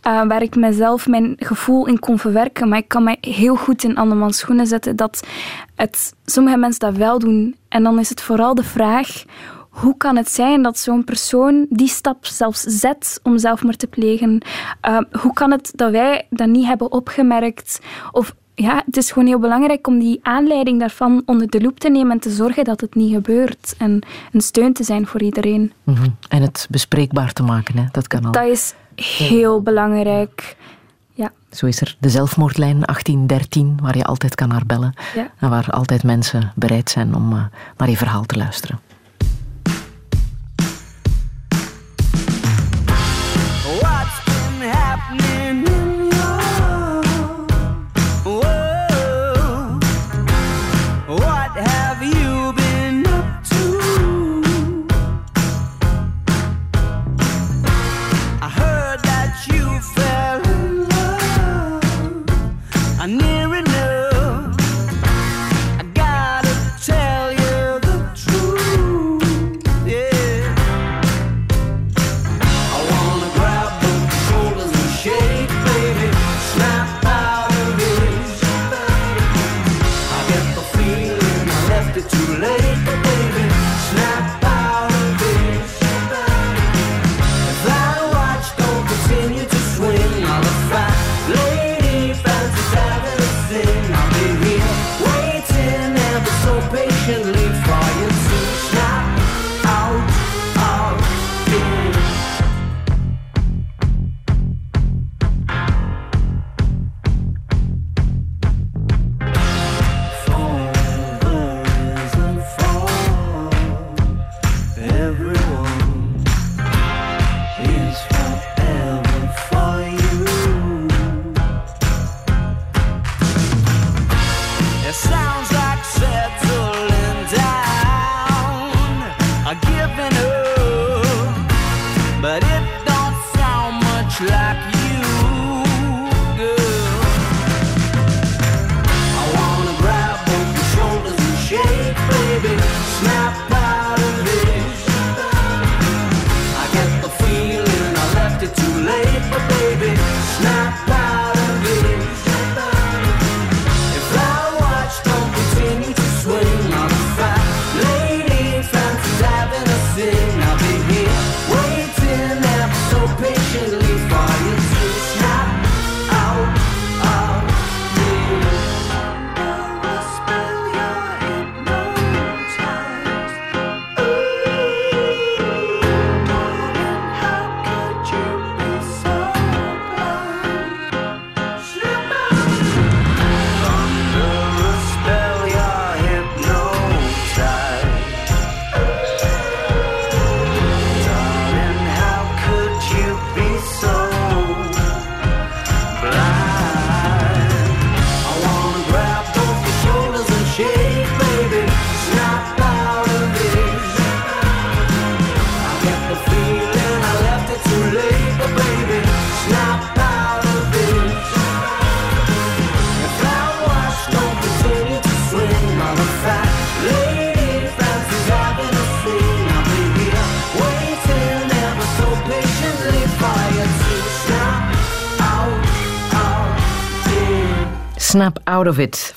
uh, waar ik mezelf mijn gevoel in kon verwerken. Maar ik kan mij heel goed in andermans schoenen zetten dat het, sommige mensen dat wel doen. En dan is het vooral de vraag hoe kan het zijn dat zo'n persoon die stap zelfs zet om zelfmoord te plegen? Uh, hoe kan het dat wij dat niet hebben opgemerkt? Of ja, het is gewoon heel belangrijk om die aanleiding daarvan onder de loep te nemen en te zorgen dat het niet gebeurt. En een steun te zijn voor iedereen. Mm -hmm. En het bespreekbaar te maken, hè? dat kan al. Dat is heel belangrijk. Ja. Zo is er de zelfmoordlijn 1813, waar je altijd kan naar bellen. Ja. En waar altijd mensen bereid zijn om eh, naar je verhaal te luisteren.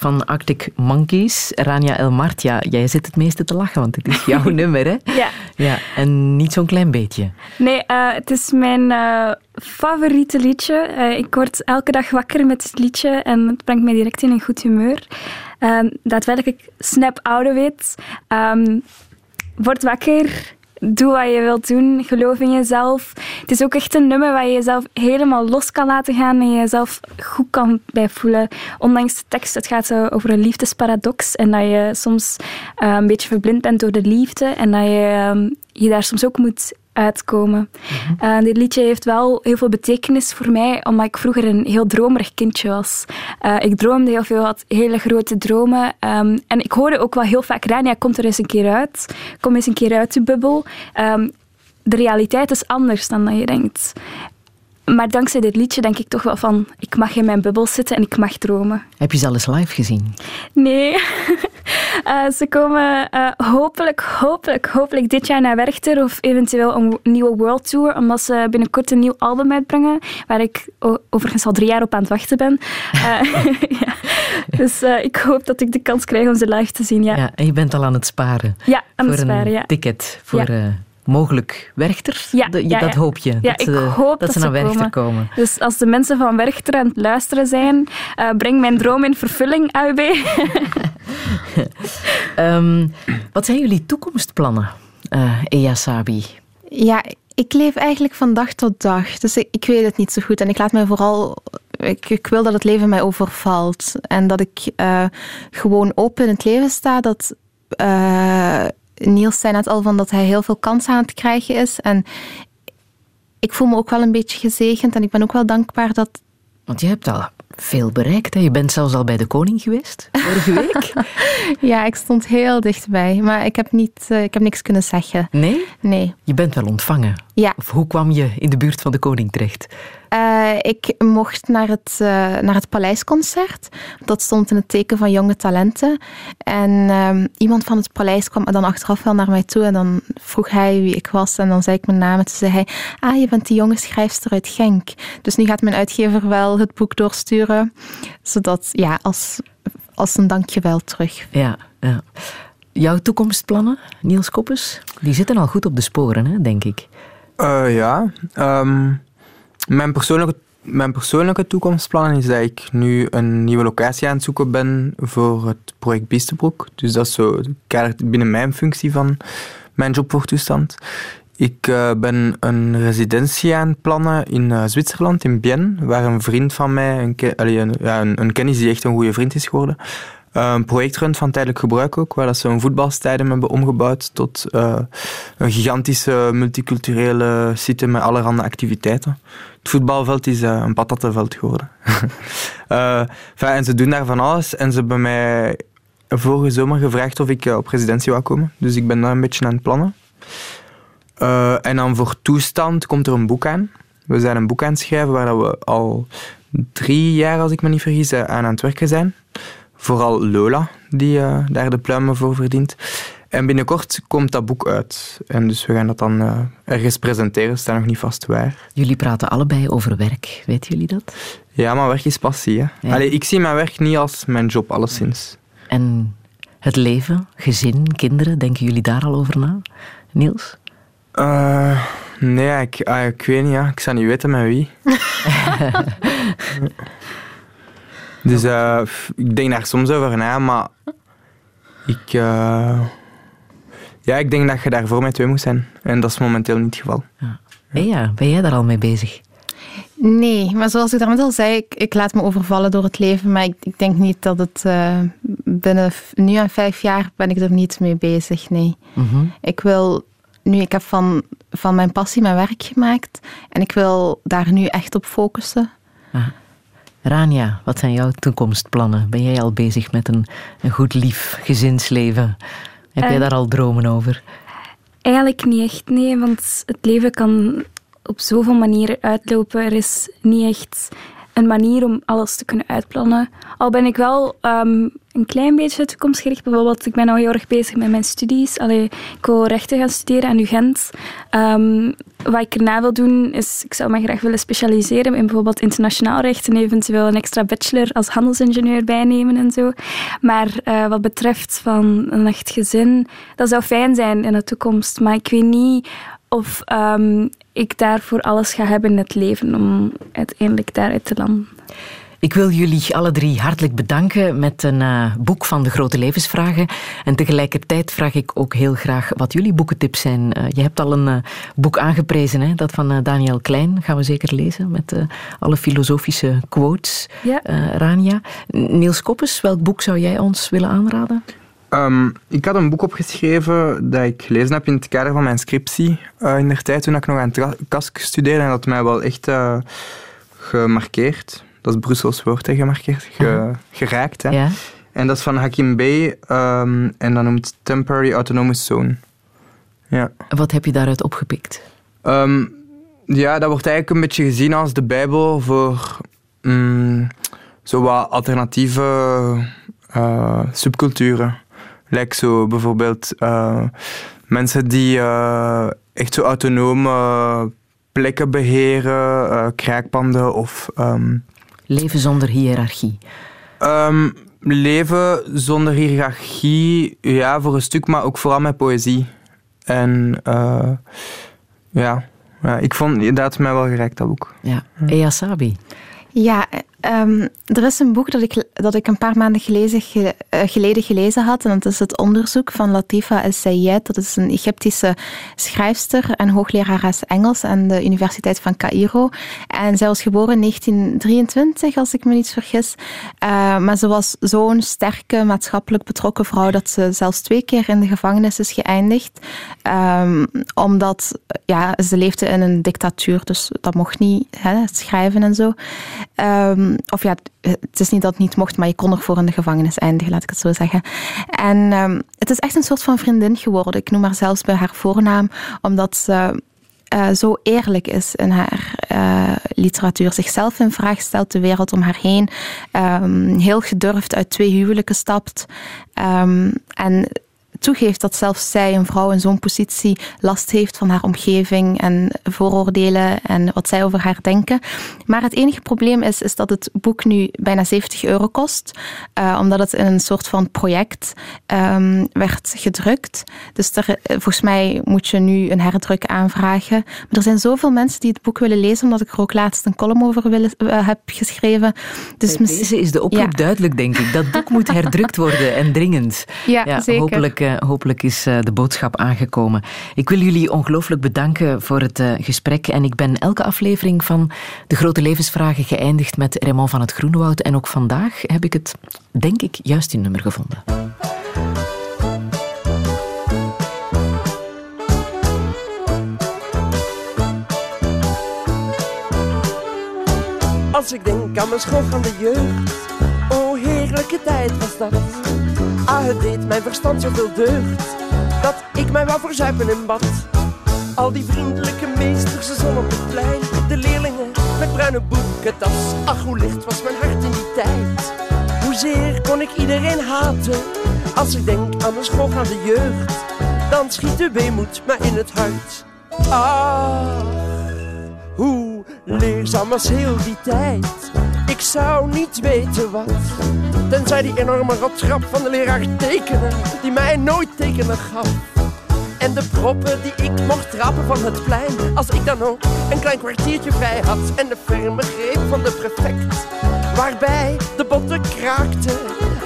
Van Arctic Monkeys. Rania El Martia, jij zit het meeste te lachen, want het is jouw nummer, hè? Ja. Ja, en niet zo'n klein beetje. Nee, eh, het is mijn eh, favoriete liedje. Eh, ik word elke dag wakker met het liedje en het brengt mij direct in een goed humeur. Daadwerkelijk snap out of it. Ehm, word wakker. Doe wat je wilt doen. Geloof in jezelf. Het is ook echt een nummer waar je jezelf helemaal los kan laten gaan en je jezelf goed kan bij voelen. Ondanks de tekst, het gaat over een liefdesparadox en dat je soms eh, een beetje verblind bent door de liefde en dat je ehm, je daar soms ook moet uitkomen. Eh, dit liedje heeft wel heel veel betekenis voor mij, omdat ik vroeger een heel dromerig kindje was. Eh, ik droomde heel veel, had hele grote dromen. ehm, en ik hoorde ook wel heel vaak, Rania, komt er eens een keer uit. Kom eens een keer uit de bubbel. Ehm, de realiteit is anders dan dat je denkt. Maar dankzij dit liedje denk ik toch wel van, ik mag in mijn bubbel zitten en ik mag dromen. Heb je ze al eens live gezien? Nee. Eh, ze komen eh, hopelijk, hopelijk, hopelijk dit jaar naar Werchter of eventueel een nieuwe World Tour, omdat ze binnenkort een nieuw album uitbrengen, waar ik overigens al drie jaar op aan het wachten ben. Eh, ja. Dus ik hoop dat ik de kans krijg om ze live te zien, ja. Ja, en je bent al aan het sparen. Ja, aan het sparen, een ja. ticket voor Ja. Mogelijk Werchter. Ja, De- je- ja, dat ja. hoop je. Ja, dat, ik ze, hoop dat, dat ze naar Werchter komen. komen. Dus als de mensen van Werchter aan het luisteren zijn, eh, breng mijn droom in vervulling, AUB. Ehm, wat zijn jullie toekomstplannen, eh Ea Sabi? Ja, ik leef eigenlijk van dag tot dag. Dus ik, ik weet het niet zo goed. En ik laat me vooral ik, ik wil dat het leven mij overvalt. En dat ik eh, gewoon open in het leven sta. Dat eh, Niels zei net al van dat hij heel veel kansen aan het krijgen is. En ik voel me ook wel een beetje gezegend. En ik ben ook wel dankbaar dat Want je hebt al veel bereikt. Hè? Je bent zelfs al bij de koning geweest, vorige week. Ja, ik stond heel dichtbij, maar ik heb, niet, eh, ik heb niks kunnen zeggen. Nee? Nee. Je bent wel ontvangen. Ja. Of hoe kwam je in de buurt van de koning terecht? Eh, ik mocht naar het, eh, naar het Paleisconcert. Dat stond in het teken van jonge talenten. En ehm, iemand van het paleis kwam dan achteraf wel naar mij toe. En dan vroeg hij wie ik was. En dan zei ik mijn naam. En toen zei hij, ah, je bent die jonge schrijfster uit Genk. Dus nu gaat mijn uitgever wel het boek doorsturen. Zodat, ja, als, als een dankjewel terug. Ja, ja. Jouw toekomstplannen, Niels Koppes, die zitten al goed op de sporen, hè, denk ik. Eh, ja. Ehm, mijn, persoonlijke, mijn persoonlijke toekomstplan is dat ik nu een nieuwe locatie aan het zoeken ben voor het project Biestebroek. Dus dat is zo binnen mijn functie van mijn jobvoortoestand. Ik eh, ben een residentie aan het plannen in eh, Zwitserland, in Bienne, waar een vriend van mij, een, allee, een, ja, een, een kennis die echt een goede vriend is geworden, een project runt van tijdelijk gebruik ook, waar ze een voetbalstadium hebben omgebouwd tot eh, een gigantische multiculturele site met allerhande activiteiten. Het voetbalveld is eh, een patattenveld geworden. Eh, en ze doen daar van alles en ze hebben mij vorige zomer gevraagd of ik op residentie wou komen. Dus ik ben daar een beetje aan het plannen. En dan voor toestand komt er een boek aan. We zijn een boek aan het schrijven waar we al drie jaar, als ik me niet vergis, aan aan het werken zijn. Vooral Lola, die eh, daar de pluimen voor verdient. En binnenkort komt dat boek uit. En dus we gaan dat dan eh, ergens presenteren, staat nog niet vast waar. Jullie praten allebei over werk, weten jullie dat? Ja, maar werk is passie. Hè? Ja. Allee, ik zie mijn werk niet als mijn job, alleszins. En het leven, gezin, kinderen, denken jullie daar al over na? Niels? Eh, nee, ik, ah, ik weet niet. Ja. Ik zou niet weten met wie. dus eh, ik denk daar soms over na, maar ik, eh, ja, ik denk dat je daar voor mij twee moet zijn. En dat is momenteel niet het geval. Hey ja, ben jij daar al mee bezig? Nee, maar zoals ik daarnet al zei, ik, ik laat me overvallen door het leven. Maar ik, ik denk niet dat het eh, binnen nu en vijf jaar ben ik er niet mee bezig. Nee. Mhm. Ik wil nu, ik heb van, van mijn passie mijn werk gemaakt. En ik wil daar nu echt op focussen. Rania, wat zijn jouw toekomstplannen? Ben jij al bezig met een, een goed lief gezinsleven? Heb jij Eh, daar al dromen over? Eigenlijk niet echt, nee, want het leven kan op zoveel manieren uitlopen. Er is niet echt een manier om alles te kunnen uitplannen. Al ben ik wel ehm, een klein beetje toekomstgericht. Bijvoorbeeld, ik ben al heel erg bezig met mijn studies. Allee, ik wil rechten gaan studeren aan UGent. Ehm, wat ik erna wil doen, is... Ik zou me graag willen specialiseren in bijvoorbeeld internationaal recht en eventueel een extra bachelor als handelsingenieur bijnemen en zo. Maar eh, wat betreft van een echt gezin, dat zou fijn zijn in de toekomst. Maar ik weet niet of ehm, ik daarvoor alles ga hebben in het leven om uiteindelijk daaruit te landen. Ik wil jullie alle drie hartelijk bedanken met een eh, boek van de grote levensvragen. En tegelijkertijd vraag ik ook heel graag wat jullie boekentips zijn. Eh, je hebt al een eh, boek aangeprezen, hè? dat van Daniel Klein. Gaan we zeker lezen met alle filosofische quotes. Ja. Rania. Niels Koppes, welk boek zou jij ons willen aanraden? Ehm, ik had een boek opgeschreven dat ik gelezen heb in het kader van mijn scriptie eh, in de tijd toen ik nog aan KASK studeerde en dat mij wel echt eh, gemarkeerd. Dat is Brussels woord, hè, gemarkeerd. Ge- geraakt. Hè. Ja. En dat is van Hakim Bey ehm, en dat noemt Temporary Autonomous Zone. Ja. Wat heb je daaruit opgepikt? Ehm, ja, dat wordt eigenlijk een beetje gezien als de Bijbel voor mm, zo wat alternatieve eh, subculturen. Lijkt zo bijvoorbeeld eh, mensen die eh, echt zo autonome plekken beheren, eh, kraakpanden of ehm, Leven zonder hiërarchie. Ehm, leven zonder hiërarchie, ja, voor een stuk, maar ook vooral met poëzie. En eh, ja, ja, ik vond dat mij wel geraakt, dat boek. Ja. Ea Sabi. Ja, Ehm, er is een boek dat ik, dat ik een paar maanden eh, geleden gelezen had. En dat is het onderzoek van Latifa El-Sayed. Dat is een Egyptische schrijfster en hooglerares Engels aan de Universiteit van Cairo. En zij was geboren in 1923, als ik me niet vergis. Eh, maar ze was zo'n sterke, maatschappelijk betrokken vrouw dat ze zelfs twee keer in de gevangenis is geëindigd. Ehm, omdat ja, ze leefde in een dictatuur, dus dat mocht niet, hè, schrijven en zo. Ehm, of ja, het is niet dat het niet mocht, maar je kon nog voor in de gevangenis eindigen, laat ik het zo zeggen. En ehm, het is echt een soort van vriendin geworden. Ik noem haar zelfs bij haar voornaam, omdat ze eh, zo eerlijk is in haar eh, literatuur. Zichzelf in vraag stelt, de wereld om haar heen. ehm, heel gedurfd uit twee huwelijken stapt. En toegeeft dat zelfs zij, een vrouw in zo'n positie, last heeft van haar omgeving en vooroordelen en wat zij over haar denken. Maar het enige probleem is, is dat het boek nu bijna 70 euro kost, eh, omdat het in een soort van project ehm, werd gedrukt. Dus er, eh, volgens mij moet je nu een herdruk aanvragen. Maar er zijn zoveel mensen die het boek willen lezen, omdat ik er ook laatst een column over willen, eh, heb geschreven. Dus Bij deze is de oproep Ja. duidelijk, denk ik. Dat boek moet herdrukt worden en dringend. Ja, zeker. Hopelijk, hopelijk is eh, de boodschap aangekomen. Ik wil jullie ongelooflijk bedanken voor het eh, gesprek. En ik ben elke aflevering van De Grote Levensvragen geëindigd met Raymond van het Groenewoud. En ook vandaag heb ik het, denk ik, juist in nummer gevonden. Als ik denk aan mijn schoolgaande jeugd, oh heerlijke tijd was dat. Ah, het deed mijn verstand zoveel deugd, dat ik mij wou verzuipen in bad. Al die vriendelijke meesters, de zon op het plein, de leerlingen met bruine boekentas. Ach, hoe licht was mijn hart in die tijd. Hoezeer kon ik iedereen haten, als ik denk aan mijn schoolgaande jeugd. Dan schiet de weemoed mij in het hart. Ah, hoe leerzaam was heel die tijd. Zou niet weten wat. Tenzij die enorme rotgrap van de leraar tekenen, die mij nooit tekenen gaf. En de proppen die ik mocht trappen van het plein. Als ik dan ook een klein kwartiertje vrij had. En de ferme greep van de prefect. Waarbij de botten kraakten.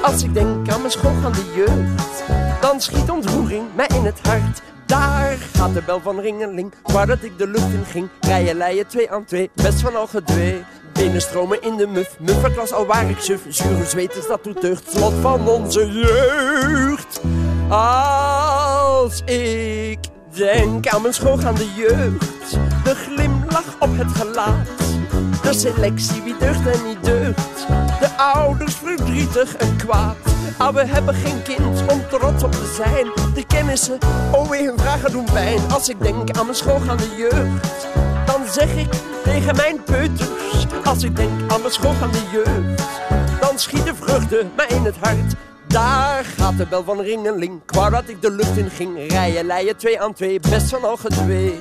Als ik denk aan mijn schoolgaande jeugd. Dan schiet ontroering mij in het hart. Daar gaat de bel van Ringeling, dat ik de lucht in ging. Rijen, leien, twee aan twee, best van al gedwee. Benen stromen in de muf, mufferklas al waar ik suf. Zure zweters, dat doet deugd, slot van onze jeugd. Als ik denk aan mijn schoolgaande jeugd, de glimlach op het gelaat. De selectie wie deugt en niet deugt, de ouders verdrietig en kwaad. Ah, we hebben geen kind om trots op te zijn. De kennissen, oh weer hun vragen doen pijn. Als ik denk aan mijn schoolgaande jeugd, zeg ik tegen mijn peuters. Als ik denk aan mijn schoolgaande jeugd, dan schiet de vreugde mij in het hart. Daar gaat de bel van Ringeling, qua dat ik de lucht in ging. Rijen, leien, twee aan twee, best van al gedwee.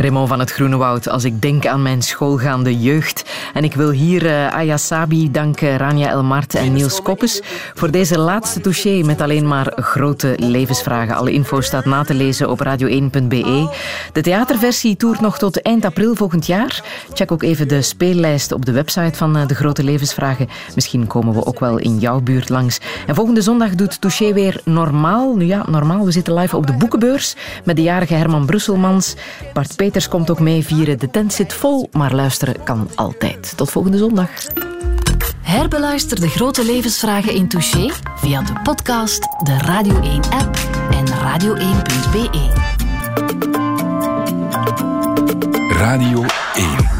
Raymond van het Groenewoud, als ik denk aan mijn schoolgaande jeugd. En ik wil hier eh Aya Sabi danken, Rania Elmart en Niels Koppes voor deze laatste touché met alleen maar grote levensvragen. Alle info staat na te lezen op radio1.be. De theaterversie toert nog tot eind april volgend jaar. Check ook even de speellijst op de website van eh, De Grote Levensvragen. Misschien komen we ook wel in jouw buurt langs. En volgende zondag doet Touché weer normaal. Nu ja, normaal. We zitten live op de boekenbeurs met de jarige Herman Brusselmans. Bart Peters komt ook mee vieren. De tent zit vol, maar luisteren kan altijd. Tot volgende zondag. Herbeluister de grote levensvragen in Touché via de podcast, de Radio 1-app en radio1.be. Radio 1.